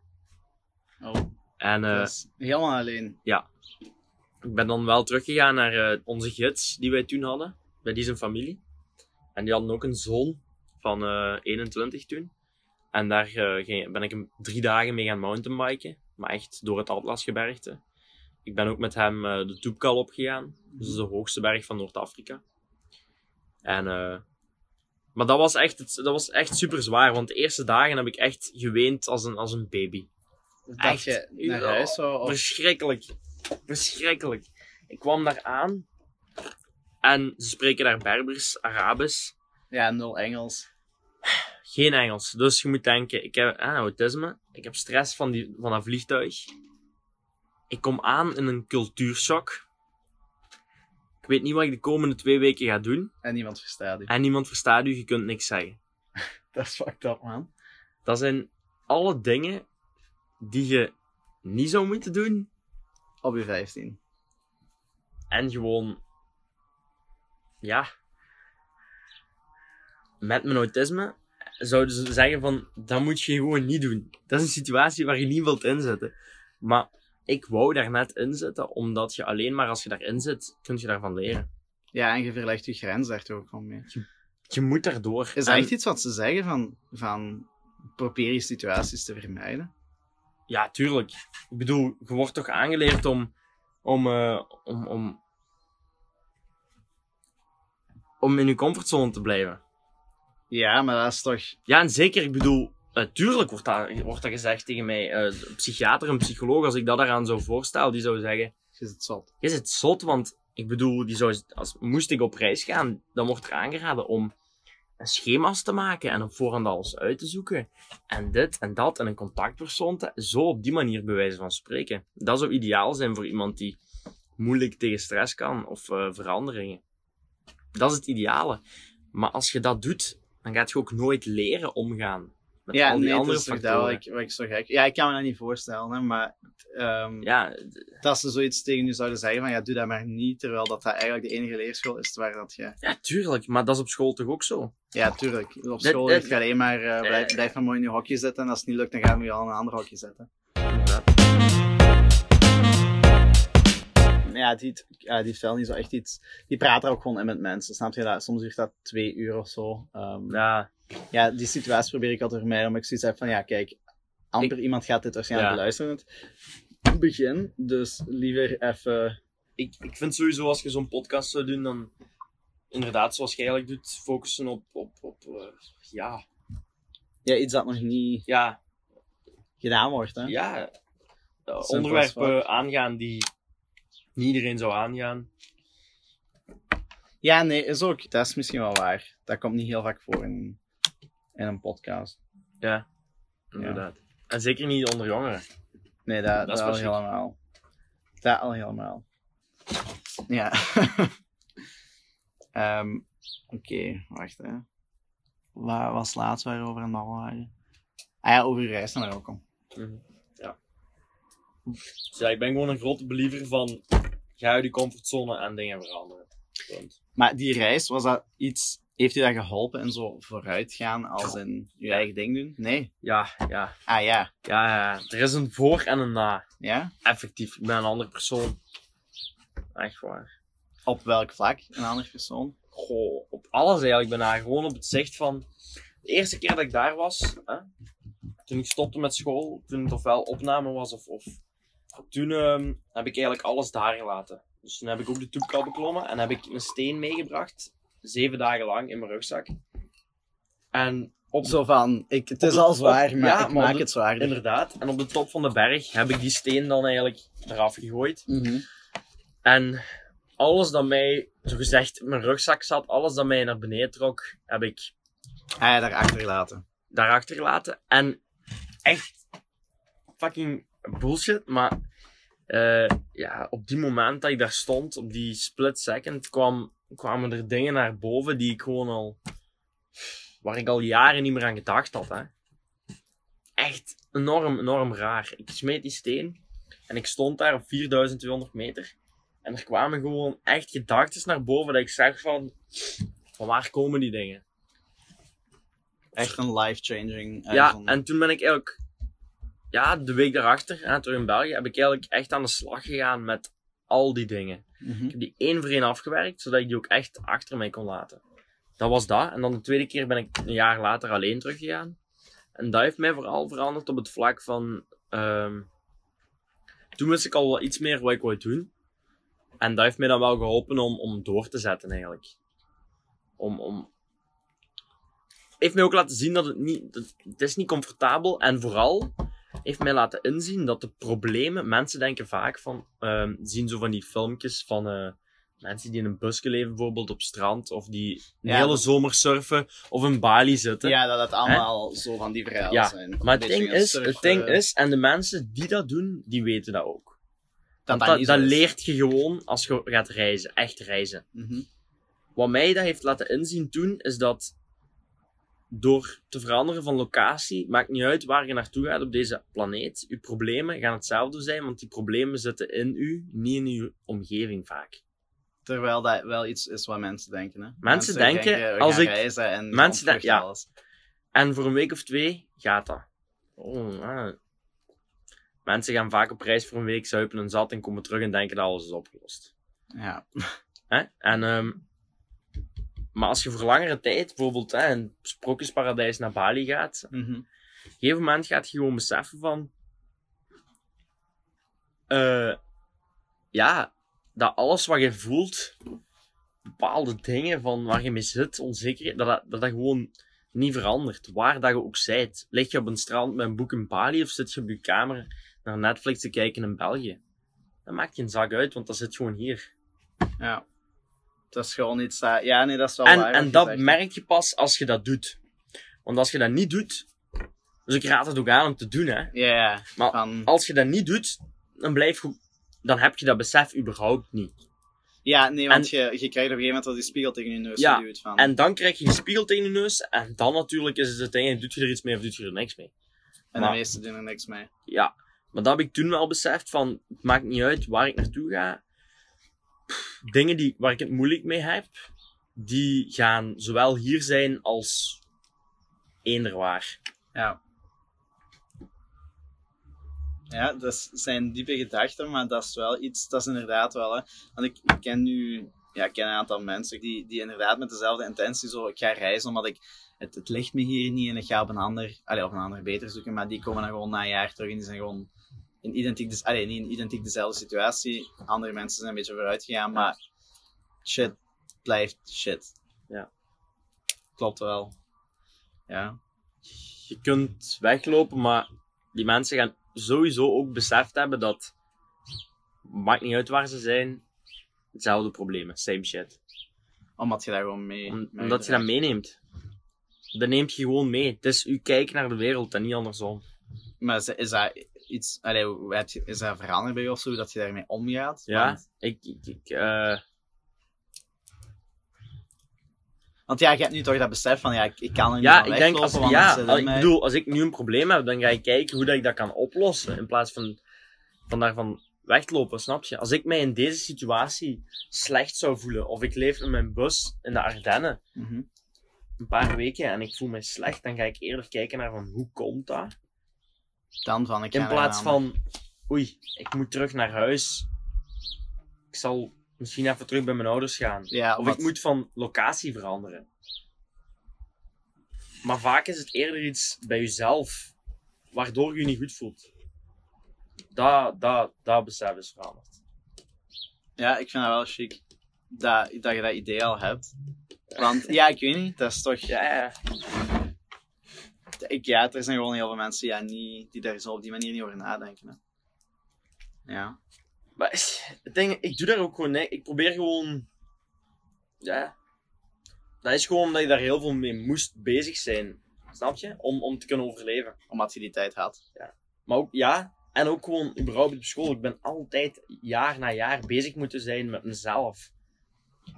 Oh, En eh, helemaal alleen. ik ben dan wel teruggegaan naar eh, onze gids die wij toen hadden. Bij die zijn familie. En die hadden ook een zoon van eh 21 toen. En daar ging- ben ik hem drie dagen mee gaan mountainbiken. Maar echt door het Atlasgebergte. Ik ben ook met hem de Toepkal opgegaan. Dus de hoogste berg van Noord-Afrika. En, eh, maar dat was, echt, het- dat was echt super zwaar. Want de eerste dagen heb ik echt geweend als een, als een baby. Dat Echt. je naar Ja. huis zou... Of... Verschrikkelijk. Verschrikkelijk. Ik kwam daar aan. En ze spreken daar Berbers, Arabisch. Ja, nul Engels. Geen Engels. Dus je moet denken, ik heb ah, autisme. Ik heb stress van, die, van dat vliegtuig. Ik kom aan in een cultuurshock. Ik weet niet wat ik de komende twee weken ga doen. En niemand verstaat u. En niemand verstaat u, je kunt niks zeggen. Dat is fucked up, man. Dat zijn alle dingen die je niet zou moeten doen. Op je 15. En gewoon, ja, met mijn autisme zouden ze zeggen van, dat moet je gewoon niet doen. Dat is een situatie waar je niet wilt inzitten. Maar ik wou daar net in zitten, omdat je alleen maar als je daarin zit, kun je daarvan leren. Ja, en je verlegt je grens daar toch ook gewoon mee. Je moet daardoor. Is En- echt iets wat ze zeggen van, van probeer je situaties te vermijden? Ja, tuurlijk. Ik bedoel, je wordt toch aangeleerd om, om, eh, om, om, om in je comfortzone te blijven. Ja, maar dat is toch... Ja, en zeker, ik bedoel, natuurlijk wordt dat, wordt dat gezegd tegen mij. eh, een psychiater, een psycholoog, als ik dat daaraan zou voorstellen, die zou zeggen: Je zit zot. Is het zot? Want ik bedoel, die zou, als, moest ik op reis gaan, dan wordt er aangeraden om een schema's te maken en op voorhand alles uit te zoeken. En dit en dat en een contactpersoon te, zo op die manier bij wijze van spreken. Dat zou ideaal zijn voor iemand die moeilijk tegen stress kan of eh, veranderingen. Dat is het ideale. Maar als je dat doet, dan gaat je ook nooit leren omgaan met Ja, al die nee, dat andere is dat factoren. wat ik, wat ik zo gek... Ja, ik kan me dat niet voorstellen, hè, maar... ehm, Ja, Dat ze zoiets tegen je zouden zeggen van, ja, doe dat maar niet, terwijl dat, dat eigenlijk de enige leerschool is waar dat je... ja, tuurlijk, maar dat is op school toch ook zo? Ja, tuurlijk. Op school dat- je alleen maar, eh, blijf, blijf maar mooi in je hokje zitten, en als het niet lukt, dan gaan we je al in een ander hokje zetten. Ja, die, ja, die vertelt niet zo echt iets. Die praat er ook gewoon in met mensen, snap je dat? Soms duurt dat twee uur of zo. Ehm, Ja, ja, die situatie probeer ik altijd te vermijden, omdat ik zoiets heb van, ja, kijk, amper iemand gaat dit waarschijnlijk beluisteren het begin, dus liever even... ik, ik vind sowieso als je zo'n podcast zou doen, dan inderdaad, zoals je eigenlijk doet, focussen op, op, op eh, ja, Ja, iets dat nog niet ja, gedaan wordt, hè? ja, onderwerpen aangaan die niet iedereen zou aangaan. Ja, nee, is ook. Dat is misschien wel waar. Dat komt niet heel vaak voor in, in een podcast. Ja, inderdaad. En zeker niet onder jongeren. Nee, dat, Dat dat, al helemaal. Dat al helemaal. Ja. Ehm, Oké, wacht hè. Waar was laatst waar we over aan het babbelen waren? Ah ja, over je reis naar Marokko. Ja. Dus ja, ik ben gewoon een grote believer van, ga uit je comfortzone en dingen veranderen. Punt. Maar die reis, was dat iets... Heeft u dat geholpen in zo vooruitgaan als in je eigen ding doen? Nee. Ja, ja, Ah ja. ja, ja. Er is een voor en een na. Ja? Effectief, ik ben een andere persoon. Echt waar. Op welk vlak? Een andere persoon? Goh, op alles eigenlijk. Ik ben daar gewoon op het zicht van... De eerste keer dat ik daar was, hè, toen ik stopte met school, toen het ofwel opname was of... of toen ehm, heb ik eigenlijk alles daar gelaten. Dus toen heb ik ook de toepkal beklommen en heb ik een steen meegebracht. Zeven dagen lang in mijn rugzak. En op, Zo van, ik, het is de- al zwaar, op- maar ja, ik maak het zwaarder. inderdaad. En op de top van de berg heb ik die steen dan eigenlijk eraf gegooid. Mhm. En alles dat mij, zo gezegd, in mijn rugzak zat, alles dat mij naar beneden trok, heb ik Ah ja, daar achtergelaten. daarachter gelaten. En echt fucking bullshit, maar eh, ja, op die moment dat ik daar stond, op die split second, kwam, kwamen er dingen naar boven die ik gewoon al, waar ik al jaren niet meer aan gedacht had. Hè. Echt enorm, enorm raar. Ik smeet die steen en ik stond daar op 4200 meter. En er kwamen gewoon echt gedachten naar boven dat ik zeg van, van waar komen die dingen? Echt een life-changing. eh, Ja, en toen ben ik eigenlijk, ja, de week daarachter, hè, terug in België, heb ik eigenlijk echt aan de slag gegaan met al die dingen. Mhm. Ik heb die één voor één afgewerkt, zodat ik die ook echt achter mij kon laten. Dat was dat. En dan de tweede keer ben ik een jaar later alleen teruggegaan. En dat heeft mij vooral veranderd op het vlak van. ehm, toen wist ik al wel iets meer wat ik wou doen. En dat heeft mij dan wel geholpen om, om door te zetten, eigenlijk. Om, om... Heeft mij ook laten zien dat het niet. Dat, is niet comfortabel. En vooral heeft mij laten inzien dat de problemen. Mensen denken vaak van. ehm, zien zo van die filmpjes van. eh, mensen die in een busje leven, bijvoorbeeld op strand. Of die een Ja, hele dat- zomer surfen. Of in Bali zitten. ja, dat het allemaal zo van die verhalen Ja, zijn. Maar het ding, is, surfen, het ding is, en de mensen die dat doen, die weten dat ook. dat, dat, leert je gewoon als je gaat reizen, echt reizen. Mhm. Wat mij dat heeft laten inzien toen, is dat door te veranderen van locatie, maakt niet uit waar je naartoe gaat op deze planeet, je problemen gaan hetzelfde zijn, want die problemen zitten in u, niet in uw omgeving vaak. Terwijl dat wel iets is wat mensen denken. Hè? Mensen denken, we als gaan ik- reizen en mensen denken- ja. alles. En voor een week of twee gaat dat. Oh. Mensen gaan vaak op reis voor een week, zuipen en zat en komen terug en denken dat alles is opgelost. Ja. Hè? En, ehm, maar als je voor langere tijd, bijvoorbeeld hè, een sprookjesparadijs naar Bali gaat, Mhm. op een gegeven moment gaat je gewoon beseffen van... eh, ja, dat alles wat je voelt, bepaalde dingen van waar je mee zit, onzekerheid, dat dat, dat, dat gewoon niet verandert. Waar dat je ook zijt. Lig je op een strand met een boek in Bali of zit je op je kamer naar Netflix te kijken in België? Dat maakt geen zak uit, want dat zit gewoon hier. ja. Dat is gewoon iets dat... Ja, nee, dat is wel En, waar. en dat zegt. merk je pas als je dat doet. Want als je dat niet doet, dus ik raad het ook aan om te doen, hè. Ja, ja. Maar Van, als je dat niet doet, dan blijf je, dan heb je dat besef überhaupt niet. ja, nee, want en- je, je krijgt op een gegeven moment al die spiegel tegen je neus Ja. Van. En dan krijg je een spiegel tegen je neus, en dan natuurlijk is het uiteindelijk, doet je er iets mee of doet je er niks mee. en maar- de meesten doen er niks mee. Ja, maar dat heb ik toen wel beseft van, het maakt niet uit waar ik naartoe ga. Dingen die, waar ik het moeilijk mee heb, die gaan zowel hier zijn als eender waar. Ja. Ja, dat zijn diepe gedachten, maar dat is wel iets, dat is inderdaad wel, hè. Want ik, ken nu, ja, ik ken een aantal mensen die, die inderdaad met dezelfde intentie zo, ik ga reizen omdat ik, het, het ligt me hier niet en ik ga op een ander, allee, op een ander beter zoeken, maar die komen dan gewoon na een jaar terug en die zijn gewoon in identiek, des- allee, niet in identiek dezelfde situatie. Andere mensen zijn een beetje vooruit gegaan, maar shit blijft shit. Ja. Klopt wel. Ja. je kunt weglopen, maar die mensen gaan sowieso ook beseft hebben dat, maakt niet uit waar ze zijn, hetzelfde problemen, same shit. Omdat je daar gewoon mee... Om- mee omdat je dat meeneemt. Dat neemt je gewoon mee. Het is uw kijk naar de wereld en niet andersom. Maar is dat iets... Allee, hoe heb je, is dat veranderd bij je of zo, dat je daarmee omgaat? Ja, Want, ik, ik, ik, eh, want ja, je hebt nu toch dat besef van, ja, ik, ik kan er niet ja ik denk weglopen, als, ja, als- ik mij. bedoel, als ik nu een probleem heb, dan ga ik kijken hoe dat ik dat kan oplossen. In plaats van, van daarvan weg te lopen, snap je? Als ik mij in deze situatie slecht zou voelen, of ik leef in mijn bus in de Ardennen, Mhm. een paar weken en ik voel me slecht, dan ga ik eerder kijken naar van hoe komt dat? Dan van, ik In plaats van, oei, ik moet terug naar huis. Ik zal misschien even terug bij mijn ouders gaan. Ja, Of ik moet van locatie veranderen. Maar vaak is het eerder iets bij jezelf, waardoor je je niet goed voelt. Dat, dat, dat besef is veranderd. Ja, ik vind dat wel chic. Dat, dat je dat idee al hebt. Want, ja, ik weet niet, dat is toch... Ja, ja. Ik, ja, er zijn gewoon heel veel mensen ja, niet, die daar zo op die manier niet over nadenken. Hè. Ja. Maar het ding, ik doe daar ook gewoon nee. Ik probeer gewoon. Ja. Dat is gewoon omdat je daar heel veel mee moest bezig zijn. Snap je? Om, om te kunnen overleven. Omdat je die tijd had. Maar ook, ja. En ook gewoon überhaupt op school. Ik ben altijd jaar na jaar bezig moeten zijn met mezelf.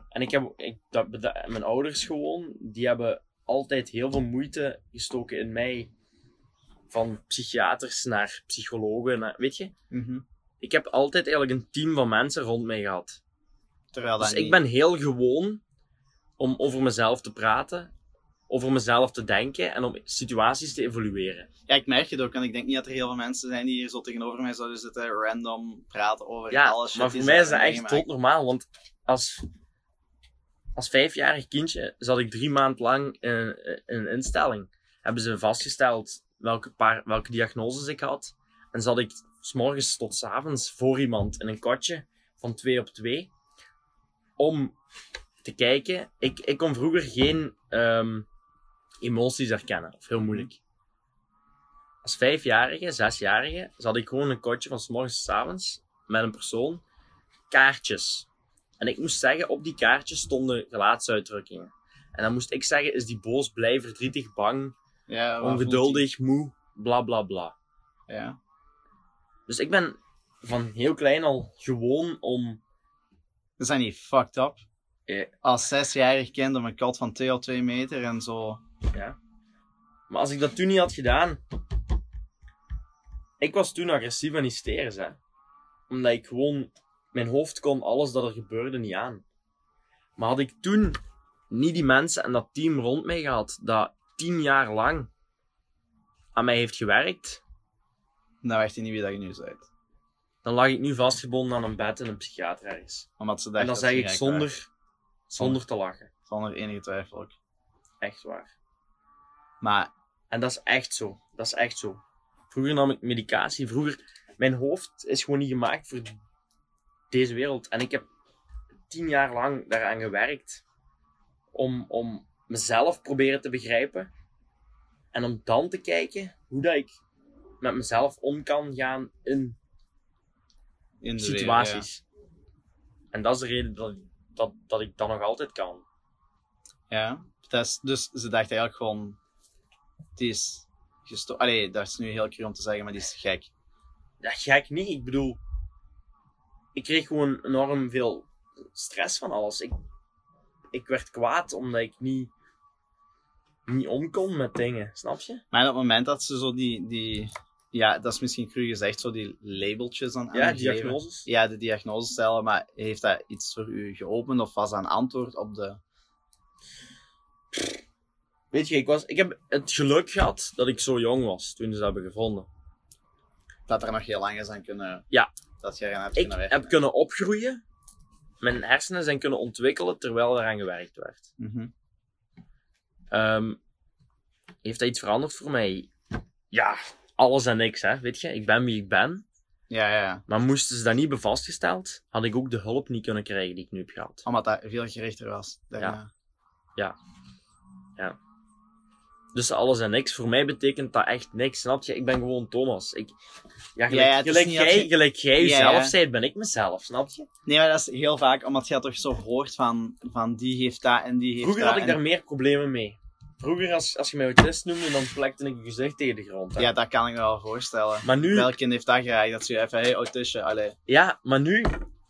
En ik heb, ik, dat- mijn ouders gewoon, die hebben altijd heel veel moeite gestoken in mij. Van psychiaters naar psychologen, naar, weet je? Mhm. Ik heb altijd eigenlijk een team van mensen rond mij gehad. Terwijl dat Dus ik niet- ben heel gewoon om over mezelf te praten, over mezelf te denken en om situaties te evalueren. Ja, ik merk het ook. En ik denk niet dat er heel veel mensen zijn die hier zo tegenover mij zouden zitten, random praten over Ja, alles. maar voor mij is dat echt meegemaakt. doodnormaal, want als, als vijfjarig kindje zat ik drie maanden lang in, een instelling. Hebben ze vastgesteld welke, paar, welke diagnoses ik had. En zat ik s tot s avonds voor iemand in een kotje van twee op twee. Om te kijken. Ik, ik kon vroeger geen ehm, emoties herkennen. Of heel moeilijk. Als vijfjarige, zesjarige, zat ik gewoon een kotje van s morgens tot s avonds met een persoon kaartjes. En ik moest zeggen, op die kaartjes stonden gelaatsuitdrukkingen. En dan moest ik zeggen, is die boos, blij, verdrietig, bang, Ja, ongeduldig, moe, bla bla bla. Ja. Dus ik ben van heel klein al gewoon om... Is dat niet fucked up? Ja. Als zesjarig kind om een kat van 2 op 2 meter en zo. Ja. Maar als ik dat toen niet had gedaan... Ik was toen agressief en hysterisch, hè. Omdat ik gewoon... Mijn hoofd kon alles dat er gebeurde niet aan. Maar had ik toen niet die mensen en dat team rond mij gehad, dat tien jaar lang aan mij heeft gewerkt, Dan weet je niet wie dat je nu bent. dan lag ik nu vastgebonden aan een bed in een psychiater ergens. Omdat ze En dat zeg ze ik gek zonder, zonder te lachen. Zonder enige twijfel ook. Echt waar. Maar En dat is echt zo. Dat is echt zo. Vroeger nam ik medicatie. Vroeger... Mijn hoofd is gewoon niet gemaakt voor deze wereld. En ik heb tien jaar lang daaraan gewerkt. Om, om mezelf proberen te begrijpen. En om dan te kijken hoe dat ik met mezelf om kan gaan in in de situaties. En dat is de reden dat, dat, dat ik dat nog altijd kan. Ja. ja. Dat is, dus ze dachten eigenlijk gewoon. Die is gestoord. Allee, dat is nu heel cru om te zeggen, maar die is gek. Ja, gek niet. Ik bedoel, ik kreeg gewoon enorm veel stress van alles. Ik, ik werd kwaad omdat ik niet, niet om kon met dingen, snap je? Maar op het moment dat ze zo die. die ja, dat is misschien cru gezegd, zo die labeltjes aan Ja, diagnoses. Ja, de diagnose stellen, maar heeft dat iets voor u geopend of was dat een antwoord op de. Weet je, ik, was, ik heb het geluk gehad dat ik zo jong was toen ze dat hebben gevonden. dat er nog heel lang is aan kunnen. Ja. Dat je eraan hebt Ik kunnen werken. heb kunnen opgroeien, mijn hersenen zijn kunnen ontwikkelen terwijl eraan gewerkt werd. Mhm. Ehm, heeft dat iets veranderd voor mij? Ja, alles en niks, hè. Weet je, ik ben wie ik ben. Ja, ja, ja. Maar moesten ze dat niet hebben vastgesteld, had ik ook de hulp niet kunnen krijgen die ik nu heb gehad. Omdat dat veel gerichter was. Daarna. Dus alles en niks. Voor mij betekent dat echt niks, snap je? Ik ben gewoon Thomas. Ik, ja, gelijk, Ja, ja, gelijk, jij, je- gelijk jij jezelf bent, ben ik mezelf, snap je? Nee, maar dat is heel vaak omdat je toch zo hoort van, van die heeft dat en die heeft Vroeger dat. had ik en- daar meer problemen mee. Vroeger, als, als je mij autist noemde, dan plekte ik je gezicht tegen de grond. hè. Ja, dat kan ik me wel voorstellen. Maar nu, Welk kind heeft dat geraakt? Dat ze even, hey, autistje, allee. ja, maar nu,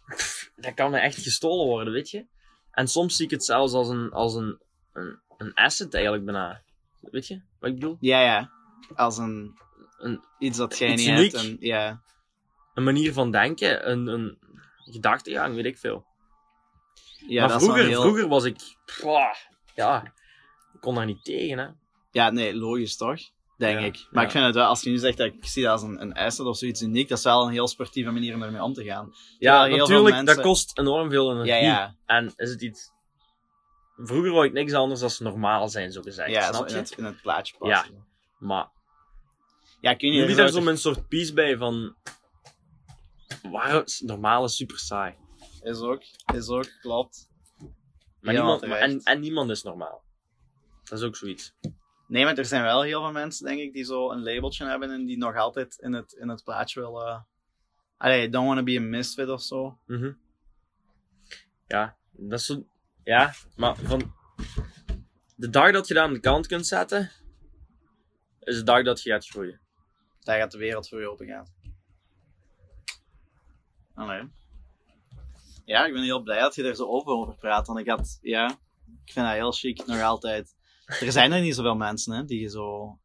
pff, dat kan me echt gestolen worden, weet je? En soms zie ik het zelfs als een, als een, een, een asset eigenlijk bijna. Weet je wat ik bedoel? Ja, ja. Als een, Een- iets dat jij iets niet uniek. hebt. En, ja. Een manier van denken, een, een gedachtegang, weet ik veel. ja, maar dat is vroeger, heel... vroeger was ik, pwah, ja, ik kon daar niet tegen, hè. Ja, nee, logisch toch? Denk Ja, ik. Maar ja. ik vind het wel, als je nu zegt dat ik zie dat als een, een asset of zoiets uniek, dat is wel een heel sportieve manier om ermee om te gaan. Ja, veel natuurlijk, mensen- dat kost enorm veel energie. Ja, ja. En is het iets... Vroeger wou ik niks anders dan normaal zijn, zo gezegd, Ja, snap in je? het, in het plaatje passen. Maar Ja, kun je jullie niet daar zo een soort peace bij van... Waarom normaal is super saai. Is ook, is ook, klopt. Maar niemand, maar- en, en niemand is normaal. Dat is ook zoiets. Nee, maar er zijn wel heel veel mensen, denk ik, die zo een labeltje hebben en die nog altijd in het, in het plaatje willen... Allee, don't wanna be a misfit of zo. Mhm. Ja, dat is zo... Ja, maar van... De dag dat je dat aan de kant kunt zetten, is de dag dat je gaat groeien. Daar gaat de wereld voor je open gaan. Allee. Ja, ik ben heel blij dat je er zo open over praat. Want ik had, ja, ik vind dat heel chic, nog altijd. Er zijn er niet zoveel mensen, hè, die zo...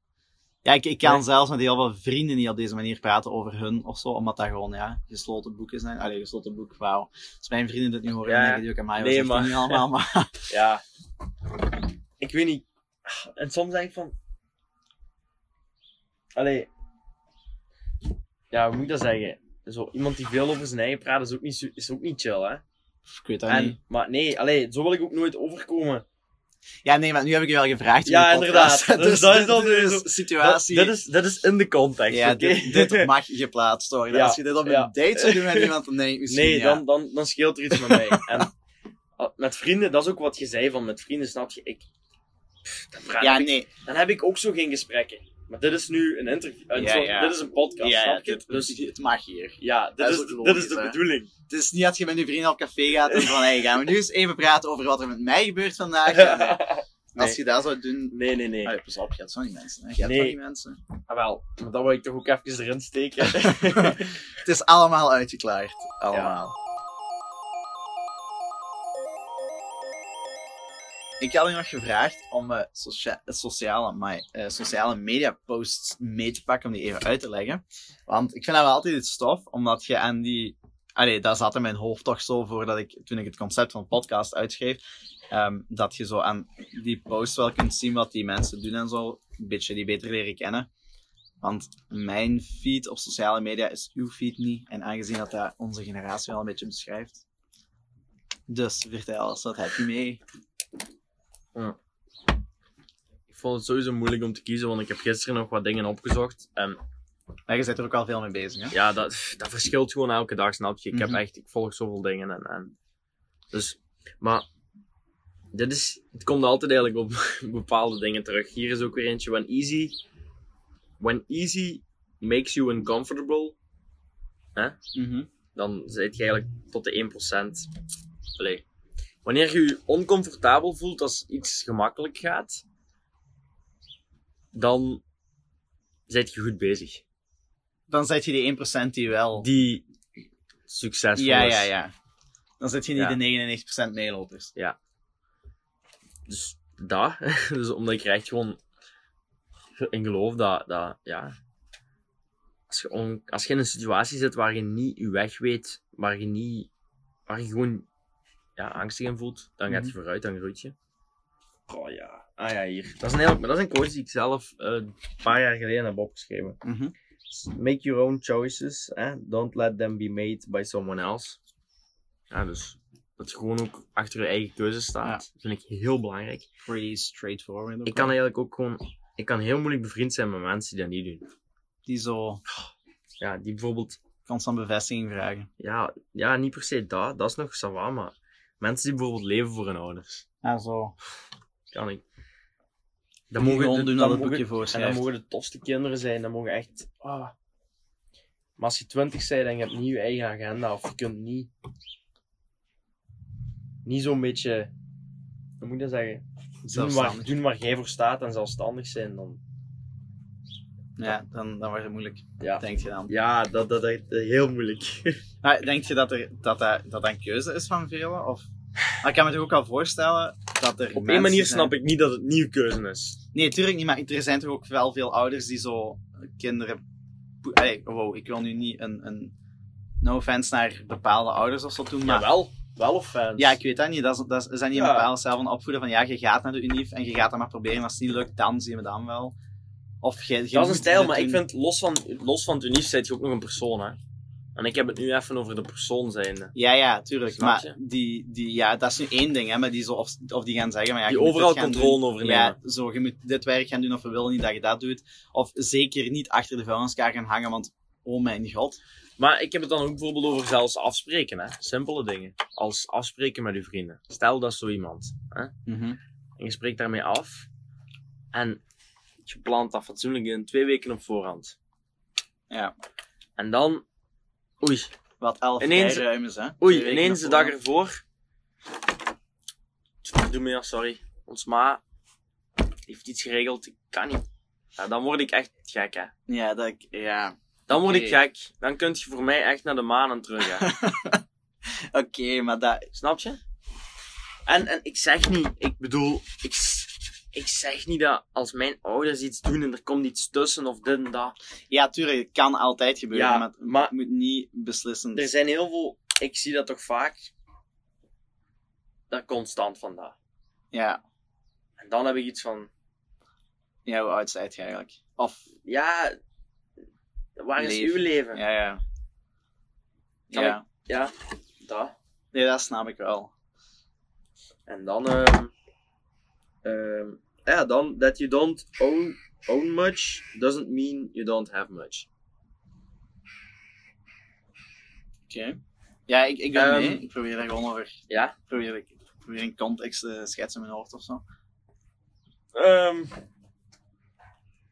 Ja, ik, ik kan Nee. zelfs met heel veel vrienden niet op deze manier praten over hun of zo, omdat dat gewoon, ja, gesloten boeken zijn. Allee, gesloten boek, wauw. Als mijn vrienden dit nu horen, Ja, denken die ook aan mij, Nee, maar- nu allemaal, maar... Ja. Ik weet niet. En soms denk ik van... Allee. Ja, hoe moet ik dat zeggen? Zo, iemand die veel over zijn eigen praat is ook niet, is ook niet chill, hè? Ik weet dat niet. En, maar nee, allee, zo wil ik ook nooit overkomen. Ja, nee, maar nu heb ik je wel gevraagd. in Ja, de podcast. inderdaad. Dus dat is dan dit de situatie. Dat, dat, is, dat is in de context, Ja, oké? dit, dit mag geplaatst worden. Ja, Als je dit op een ja. date zou doen met iemand, dan denk ik misschien Nee, dan, dan, dan scheelt er iets met mij. En ah, met vrienden, dat is ook wat je zei van met vrienden, snap je? Ik, pff, dan, Ja, ik- nee. dan heb ik ook zo geen gesprekken. Maar dit is nu een interview. een Ja, soort- ja. Dit is een podcast, Ja, ja, snap je? dit, Dus het mag hier. ja, dit dat is dit is de hè. bedoeling. Het is niet dat je met je vrienden op café gaat en van, hey, gaan we nu eens even praten over wat er met mij gebeurt vandaag. Nee. Als je dat zou doen... Nee, nee, nee. Allee, pas op, je hebt zo niet mensen. Hè. Je hebt Nee. van die mensen. Ah, wel, maar dat wil ik toch ook even erin steken. Het is allemaal uitgeklaard. Allemaal. Ik had je nog gevraagd om socia- sociale, maar, eh, sociale media posts mee te pakken, om die even uit te leggen. Want ik vind dat wel altijd iets stof, omdat je aan die... Allee, dat zat in mijn hoofd toch zo voordat ik, toen ik het concept van podcast uitschreef, ehm, dat je zo aan die posts wel kunt zien wat die mensen doen en zo, een beetje die beter leren kennen. Want mijn feed op sociale media is uw feed niet. En aangezien dat dat onze generatie wel een beetje beschrijft. Dus vertel eens, wat heb je mee? Ik vond het sowieso moeilijk om te kiezen, want ik heb gisteren nog wat dingen opgezocht. En Maar je bent er ook al veel mee bezig, hè? ja, dat, dat verschilt gewoon elke dag, snap je? Ik Mhm. heb echt, ik volg zoveel dingen en, en dus, maar dit is, het komt altijd eigenlijk op bepaalde dingen terug. Hier is ook weer eentje, when easy, when easy makes you uncomfortable, Mhm. dan zit je eigenlijk tot de 1%. Allee. Wanneer je je oncomfortabel voelt als iets gemakkelijk gaat, dan zit je goed bezig. Dan zet je die 1% die wel... Die succesvol ja, is. ja, ja. Dan zet je niet Ja. de 99% meelopers. Dus dat. dus omdat ik er echt gewoon in geloof dat, dat ja. Als je, on- als je in een situatie zit waar je niet je weg weet, waar je niet, waar je gewoon ja, angstig in voelt, dan gaat je Mhm. vooruit, dan groeit je. Oh ja, ah ja, hier. Dat is een, heel, dat is een quote die ik zelf eh, een paar jaar geleden heb opgeschreven. Mhm. Make your own choices, eh? don't let them be made by someone else. Ja, dus dat je gewoon ook achter je eigen keuze staat, vind ik heel belangrijk. Pretty straightforward. Ik kan eigenlijk ook gewoon, ik kan heel moeilijk bevriend zijn met mensen die dat niet doen. Die zo Ja, die bijvoorbeeld, constant bevestiging vragen. ja, ja niet per se dat, dat is nog sawa, maar mensen die bijvoorbeeld leven voor hun ouders, Ah, zo. kan ik. Dan mogen, gewoon doen dan wat het boekje En dan voorschrijft. mogen de tofste kinderen zijn, dan mogen echt, ah. Maar als je twintig bent en je hebt niet je eigen agenda, of je kunt niet, niet zo'n beetje, hoe moet ik dat zeggen? Doen waar, Zelfstandig. doen waar jij voor staat en zelfstandig zijn, dan, Ja, dan, dan wordt het moeilijk, ja. denk je dan. Ja, dat, dat, dat, dat- heel moeilijk. Maar denk je dat er, dat, dat, dat een keuze is van velen? Of... Maar ik kan me toch ook al voorstellen dat er Op één manier zijn- snap ik niet dat het niet uw keuze is. Nee, tuurlijk niet, maar er zijn toch ook wel veel ouders die zo kinderen... Allee, wow, ik wil nu niet een, een... No offense naar bepaalde ouders of zo doen, maar... Ja, wel. Wel of fans. Ja, ik weet dat niet. Dat is, dat is, dat niet een Ja. bepaalde stijl van opvoeden van ja, je gaat naar de unief en je gaat dat maar proberen. Als het niet lukt, dan zien we dan wel. Of je, je Dat is een stijl, maar ik vind, los van, los van het unief, je ook nog een persoon, hè. En ik heb het nu even over de persoon zijnde. Ja, ja, tuurlijk. Maar die, die, ja, dat is nu één ding, hè. Maar die zo, of, of die gaan zeggen, maar ja, Die overal controle doen. over nemen. Ja, zo, je moet dit werk gaan doen of we willen niet dat je dat doet. Of zeker niet achter de vuilniskaar gaan hangen, want oh mijn god. Maar ik heb het dan ook bijvoorbeeld over zelfs afspreken, hè. Simpele dingen. Als afspreken met uw vrienden. Stel dat zo iemand, hè. Mhm. En je spreekt daarmee af. En Je plant dat fatsoenlijk in twee weken op voorhand. Ja. En dan, oei, Wat elf Ineens- ruim is, hè? oei, ineens de dag ervoor. Doe me ja, sorry. Ons ma heeft iets geregeld, ik kan niet. Ja, dan word ik echt gek, hè. Ja, dat ik... Ja. Dan word ik gek. Dan kun je voor mij echt naar de maan en terug, hè. Oké, maar dat... Snap je? En, en ik zeg niet, ik bedoel, ik, ik zeg niet dat als mijn ouders iets doen en er komt iets tussen of dit en dat. Ja, tuurlijk, het kan altijd gebeuren, Ja, maar het maar- moet niet beslissend... Er zijn heel veel, ik zie dat toch vaak, dat constant vandaag. Ja. En dan heb ik iets van, Ja, hoe oud zijt je eigenlijk? Of... ja, waar is uw leven? Ja, ja. Kan ja. Ja, dat. Nee, dat snap ik wel. En dan, ehm ehm, ja, dan, that you don't own, own much doesn't mean you don't have much. Oké. Ja, ik, ik ben Ehm, mee. Ik probeer daar gewoon over... Ja? Ik probeer, ik probeer een context te schetsen in mijn hoofd of zo. Ehm,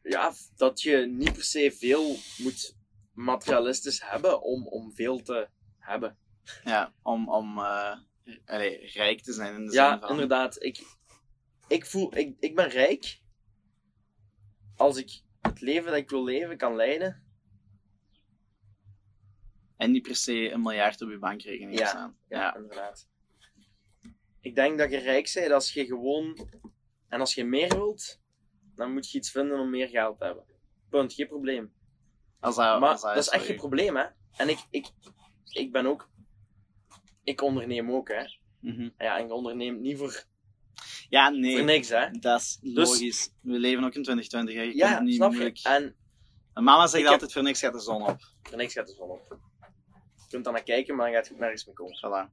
ja, dat je niet per se veel moet materialistisch hebben om, om veel te hebben. Ja, om, om eh, rijk te zijn in de Ja, zin van... inderdaad. Ik, ik voel, ik, ik ben rijk als ik het leven dat ik wil leven kan leiden. En niet per se een miljard op je bankrekening Ja, staan. Ja, Ja. inderdaad. Ik denk dat je rijk bent als je gewoon... En als je meer wilt, dan moet je iets vinden om meer geld te hebben. Punt, geen probleem. Als dat, Maar als dat is echt geen probleem, hè. En ik, ik, ik ben ook... Ik onderneem ook, hè. Mhm. Ja, en je onderneemt niet voor, Ja, nee. voor niks, hè. Dat is Dus- logisch. We leven ook in 2020. Hè. Je Ja, niet snap moeilijk... je? En Mijn mama zegt Ik heb- altijd, voor niks gaat de zon op. voor niks gaat de zon op. Je kunt dan naar kijken, maar dan gaat het nergens mee komen. Voilà.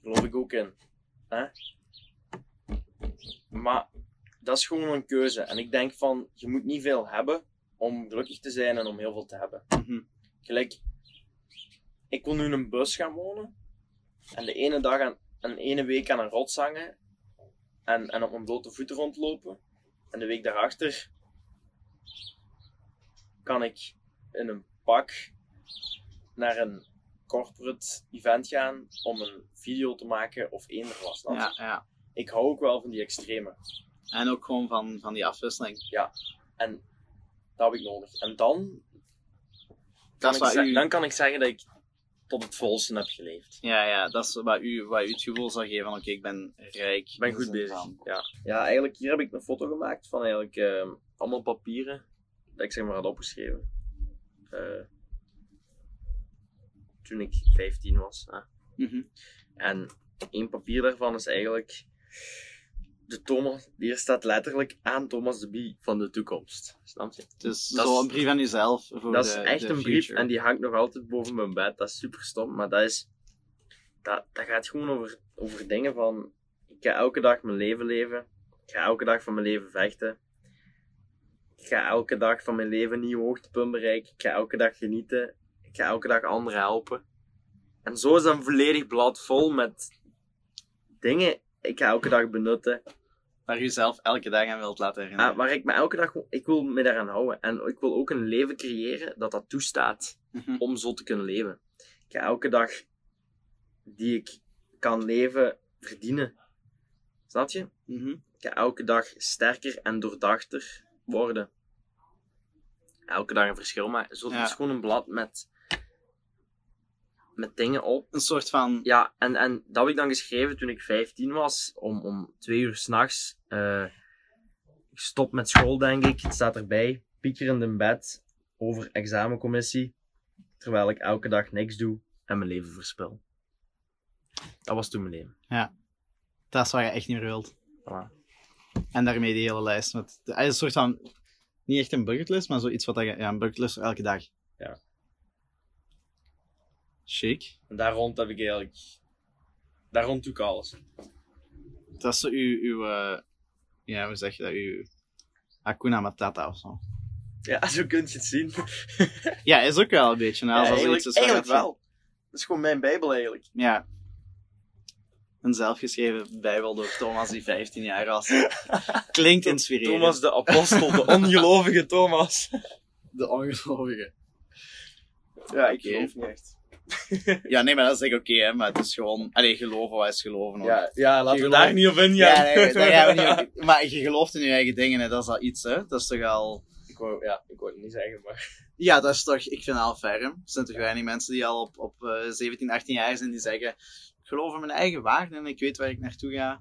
geloof ik ook in. Hè? Maar dat is gewoon een keuze. En ik denk van, je moet niet veel hebben om gelukkig te zijn en om heel veel te hebben. Mhm. Gelijk, ik wil nu in een bus gaan wonen. En de ene dag aan, een ene week aan een rots hangen. En, en op mijn blote voeten rondlopen. En de week daarachter kan ik in een pak naar een corporate event gaan om een video te maken of eender snap je? Ja, ja. Ik hou ook wel van die extreme. En ook gewoon van, van die afwisseling. En dat heb ik nodig. En dan Dat kan, is ik, u... dan kan ik zeggen dat ik tot het volste heb geleefd. Ja, ja, dat is wat u, wat u het gevoel zou geven van, oké, ik ben rijk. Ik ben goed bezig. Ja. ja, eigenlijk hier heb ik een foto gemaakt van eigenlijk ehm, allemaal papieren dat ik zeg maar had opgeschreven. Eh, toen ik 15 was. hè. Mhm. En één papier daarvan is eigenlijk de Thomas, hier staat letterlijk aan Thomas de Bie van de toekomst. Snap je? Dus Dat zo is- een brief aan uzelf. Voor dat de, is echt een brief en die hangt nog altijd boven mijn bed. Dat is super stom, maar dat is. Dat, dat gaat gewoon over, over dingen van. Ik ga elke dag mijn leven leven. Ik ga elke dag van mijn leven vechten. Ik ga elke dag van mijn leven een nieuw hoogtepunt bereiken. Ik ga elke dag genieten. Ik ga elke dag anderen helpen. En zo is een volledig blad vol met dingen. Ik ga elke dag benutten. Waar u zelf elke dag aan wilt laten herinneren. Ah, waar ik me elke dag. Ik wil me daaraan houden. En ik wil ook een leven creëren dat dat toestaat Mhm. om zo te kunnen leven. Ik ga elke dag die ik kan leven verdienen. Snap je? Mhm. Ik ga elke dag sterker en doordachter worden. Elke dag een verschil maken. Zo, Ja. Het is gewoon een blad met, met dingen op. Een soort van... Ja, en, en dat heb ik dan geschreven toen ik 15 was. Om, om twee uur s'nachts. eh ik stop met school, denk ik. Het staat erbij. Piekerend in bed. Over examencommissie. Terwijl ik elke dag niks doe en mijn leven verspil. Dat was toen mijn leven. Dat is wat je echt niet meer wilt. Voilà. En daarmee die hele lijst. Met, het is een soort van... Niet echt een bucketlist, maar zoiets wat dat je... Ja, een bucketlist voor elke dag. Ja. Chic. En daar rond heb ik eigenlijk. Daar rond doe ik alles. Dat is zo uw... uw eh, ja, hoe zeg je dat? Uw... Hakuna Matata of zo. Ja, zo kun je het zien. Ja, is ook wel een beetje. Nou, Ja, als eigenlijk iets is eigenlijk wel. Dat is gewoon mijn Bijbel eigenlijk. Ja. Een zelfgeschreven bijbel door Thomas die 15 jaar was. Klinkt inspirerend. Thomas de apostel, de ongelovige Thomas. de ongelovige. Ja, ik Oké. geloof niet echt. Ja, nee, maar dat is echt oké, hè. Maar het is gewoon... Allee, geloven, wat is geloven? hoor. Ja, ja laten we daar niet op ingaan. Ja, nee, daar gaan we niet op- Maar je gelooft in je eigen dingen, hè. Dat is al iets, hè. Dat is toch al... Ik wou, ja, ik wou het niet zeggen, maar... Ja, dat is toch... Ik vind het al ferm. Er zijn toch weinig mensen die al op, op eh, 17, 18 jaar zijn die zeggen... Ik geloof in mijn eigen waarden en ik weet waar ik naartoe ga.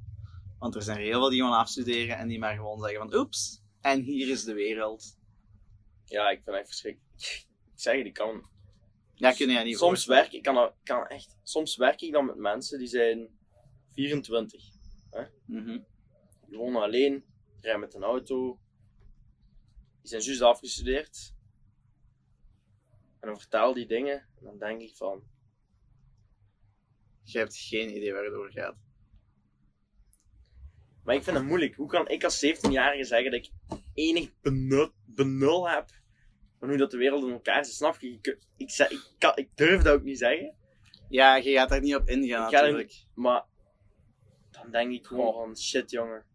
Want er zijn er heel veel die gewoon afstuderen en die maar gewoon zeggen van... Oeps, en hier is de wereld. Ja, ik vind het echt verschrikkelijk. Ik zeg ik kan... Ja, kun je niet Soms werk ik, kan, kan echt... Soms werk ik dan met mensen die zijn 24. Mhm. Die wonen alleen, rijden met een auto. Die zijn juist afgestudeerd. En dan vertaal die dingen. En dan denk ik van... Je hebt geen idee waar het over gaat. Maar ik vind het moeilijk. Hoe kan ik als 17-jarige zeggen dat ik enig benul, benul heb van hoe dat de wereld in elkaar zit? Snap je? Ik, ik, zeg- ik, kan, ik durf dat ook niet zeggen. Ja, je gaat daar niet op ingaan natuurlijk. Maar dan denk ik gewoon van shit jongen.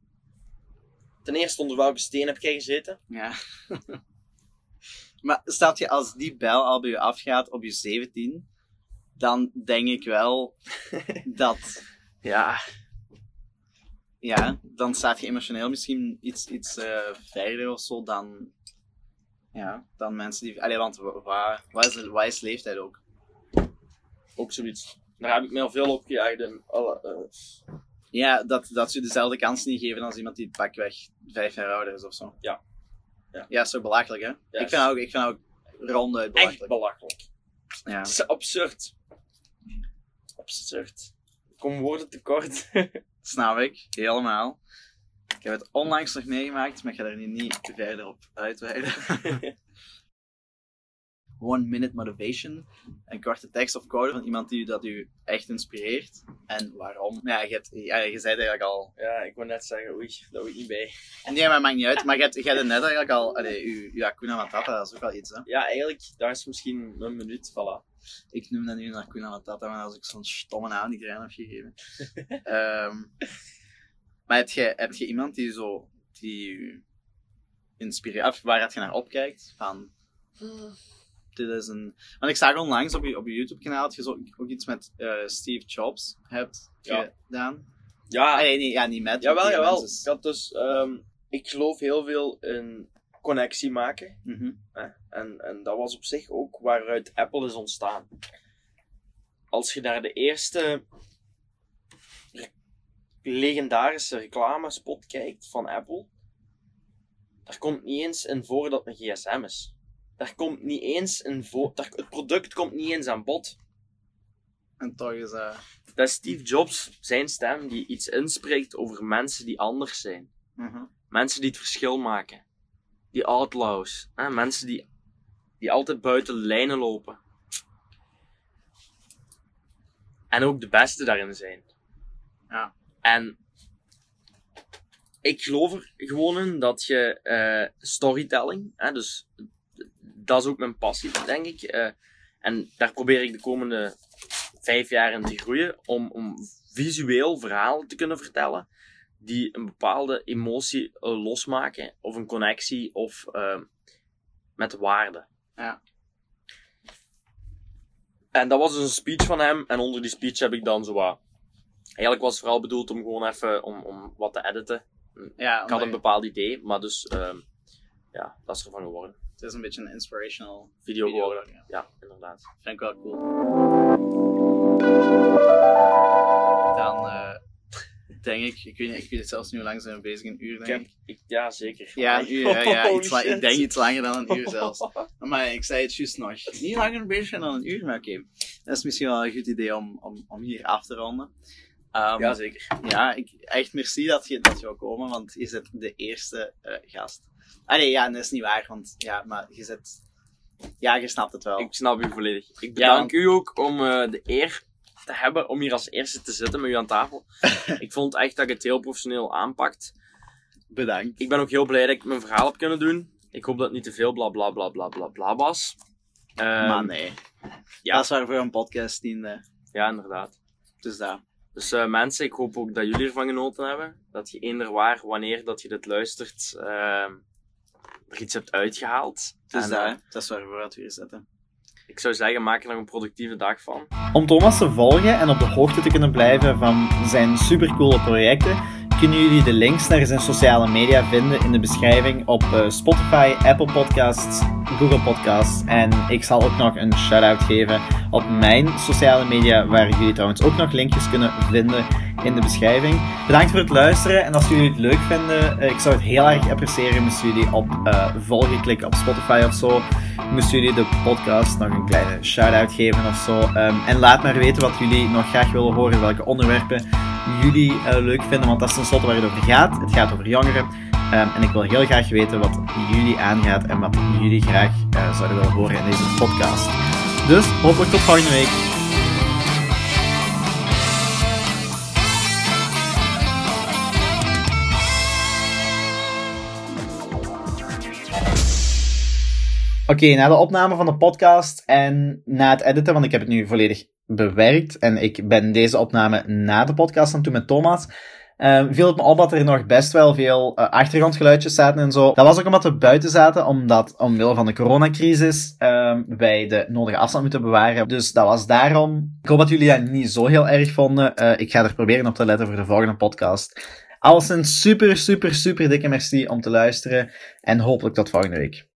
Ten eerste onder welke steen heb jij gezeten? Ja. maar staat je als die bel al bij je afgaat op je 17, dan denk ik wel dat, Ja. ja, dan staat je emotioneel misschien iets, iets eh, verder of zo dan, ja, dan mensen die, allee, want wa- wa- wat is, leeftijd ook? Ook zoiets. Daar heb ik me al veel op gejaagd. En alle, eh, Ja, dat, dat ze dezelfde kans niet geven als iemand die pakweg vijf jaar ouder is of zo. Ja. Ja. Ja, toch belachelijk, hè? Ik vind ook, ik vind ook ronduit echt belachelijk. belachelijk. Ja. Het is absurd. Absurd. Ik kom woorden tekort. Snap ik, helemaal. Ik heb het onlangs nog meegemaakt, maar ik ga er nu niet verder op uitweiden. One Minute Motivation. Een korte tekst of code van iemand die dat u echt inspireert. En waarom? Ja, je, hebt, ja, je zei het eigenlijk al. ja, ik wou net zeggen, oei, dat weet ik niet bij. En nee, maar maakt niet uit. Maar je hebt, je hebt het net eigenlijk al. Allee, uw, uw Hakuna Matata, dat is ook wel iets, hè? Ja, eigenlijk, daar is misschien een minuut, voilà. Ik noem dat nu een Hakuna Matata, maar als ik zo'n stomme naam niet erin heb gegeven. Ehm, maar heb je, heb je iemand die zo, die u inspireert, of waar dat je naar opkijkt? Van, dit is een... Want ik zag onlangs op je, op je YouTube kanaal dat je zo, ook iets met eh, Steve Jobs hebt Ja. gedaan. Ja, Ah, nee, nee, ja, niet met. jawel, jawel. Ik had dus, ehm, ik geloof heel veel in connectie maken. Hè? En, en dat was op zich ook waaruit Apple is ontstaan. Als je naar de eerste legendarische reclamespot kijkt van Apple, daar komt niet eens in voor dat het een gsm is. Daar komt niet eens in voor, daar, het product komt niet eens aan bod. En toch is Dat is Steve Jobs, zijn stem, die iets inspreekt over mensen die anders zijn. mhm. Mensen die het verschil maken. Die outlaws. Hè? Mensen die, die altijd buiten lijnen lopen. En ook de beste daarin zijn. Ja. En ik geloof er gewoon in dat je eh, storytelling, hè, dus dat is ook mijn passie, denk ik. eh, en daar probeer ik de komende vijf jaar in te groeien om, om visueel verhalen te kunnen vertellen die een bepaalde emotie eh, losmaken, of een connectie, of met waarde. Ja. En dat was dus een speech van hem, en onder die speech heb ik dan zo wat. Eigenlijk was het vooral bedoeld om gewoon even om, om wat te editen. ja, Ik had een bepaald idee, maar dus ehm, ja, dat is ervan geworden. het is een beetje een inspirational Video, video. geworden. ja. Ja, inderdaad. Vind ik wel cool. Dan eh, denk ik, ik weet, niet, ik weet het zelfs niet hoe lang zijn we bezig, een uur denk ik. ik, ja, zeker. Ja, een uur, ja, iets ik denk iets langer dan een uur zelfs. Maar ik zei het juist nog. Niet langer bezig dan een uur, maar oké. Dat is misschien wel een goed idee om, om, om hier af te ronden. Ehm, Ja, zeker. ja, ik, echt merci dat je, dat je wil komen, want je zit de eerste eh, gast. Ah nee, ja, dat is niet waar, want ja, maar je zit... Ja, je snapt het wel. Ik snap u volledig. Ik Ja, bedank want- u ook om eh, de eer te hebben om hier als eerste te zitten met u aan tafel. ik vond echt dat ik het heel professioneel aanpakt. Bedankt. Ik ben ook heel blij dat ik mijn verhaal heb kunnen doen. Ik hoop dat het niet te veel bla bla bla bla bla bla was. Ehm, maar nee. ja. Dat is waarvoor een podcast diende. Ja, inderdaad. Dus dat. Dus uh, mensen, ik hoop ook dat jullie ervan genoten hebben. Dat je eender waar, wanneer dat je dit luistert, uh, er iets hebt uitgehaald. Dus en, dat, dat is waar we hier zitten. Ik zou zeggen, maak er nog een productieve dag van. Om Thomas te volgen en op de hoogte te kunnen blijven van zijn supercoole projecten, kunnen jullie de links naar zijn sociale media vinden in de beschrijving op uh, Spotify, Apple Podcasts, Google Podcasts. En ik zal ook nog een shout-out geven op mijn sociale media, waar jullie trouwens ook nog linkjes kunnen vinden in de beschrijving. Bedankt voor het luisteren en als jullie het leuk vinden, uh, ik zou het heel erg appreciëren moesten jullie op uh, volgen klikken op Spotify of zo. Moesten jullie de podcast nog een kleine shout-out geven of zo. Um, en laat maar weten wat jullie nog graag willen horen, welke onderwerpen jullie uh, leuk vinden, want dat is tenslotte waar het over gaat. Het gaat over jongeren. Um, en ik wil heel graag weten wat jullie aangaat en wat jullie graag zouden willen horen in deze podcast. Dus hopelijk tot volgende week. Oké, na de opname van de podcast en na het editen, want ik heb het nu volledig bewerkt en ik ben deze opname na de podcast aan toe met Thomas, uh, viel het me op dat er nog best wel veel uh, achtergrondgeluidjes zaten en zo. Dat was ook omdat we buiten zaten, omdat omwille van de coronacrisis uh, wij de nodige afstand moeten bewaren. Dus dat was daarom. Ik hoop dat jullie dat niet zo heel erg vonden. Uh, ik ga er proberen op te letten voor de volgende podcast. Alles een super, super, super dikke merci om te luisteren en hopelijk tot volgende week.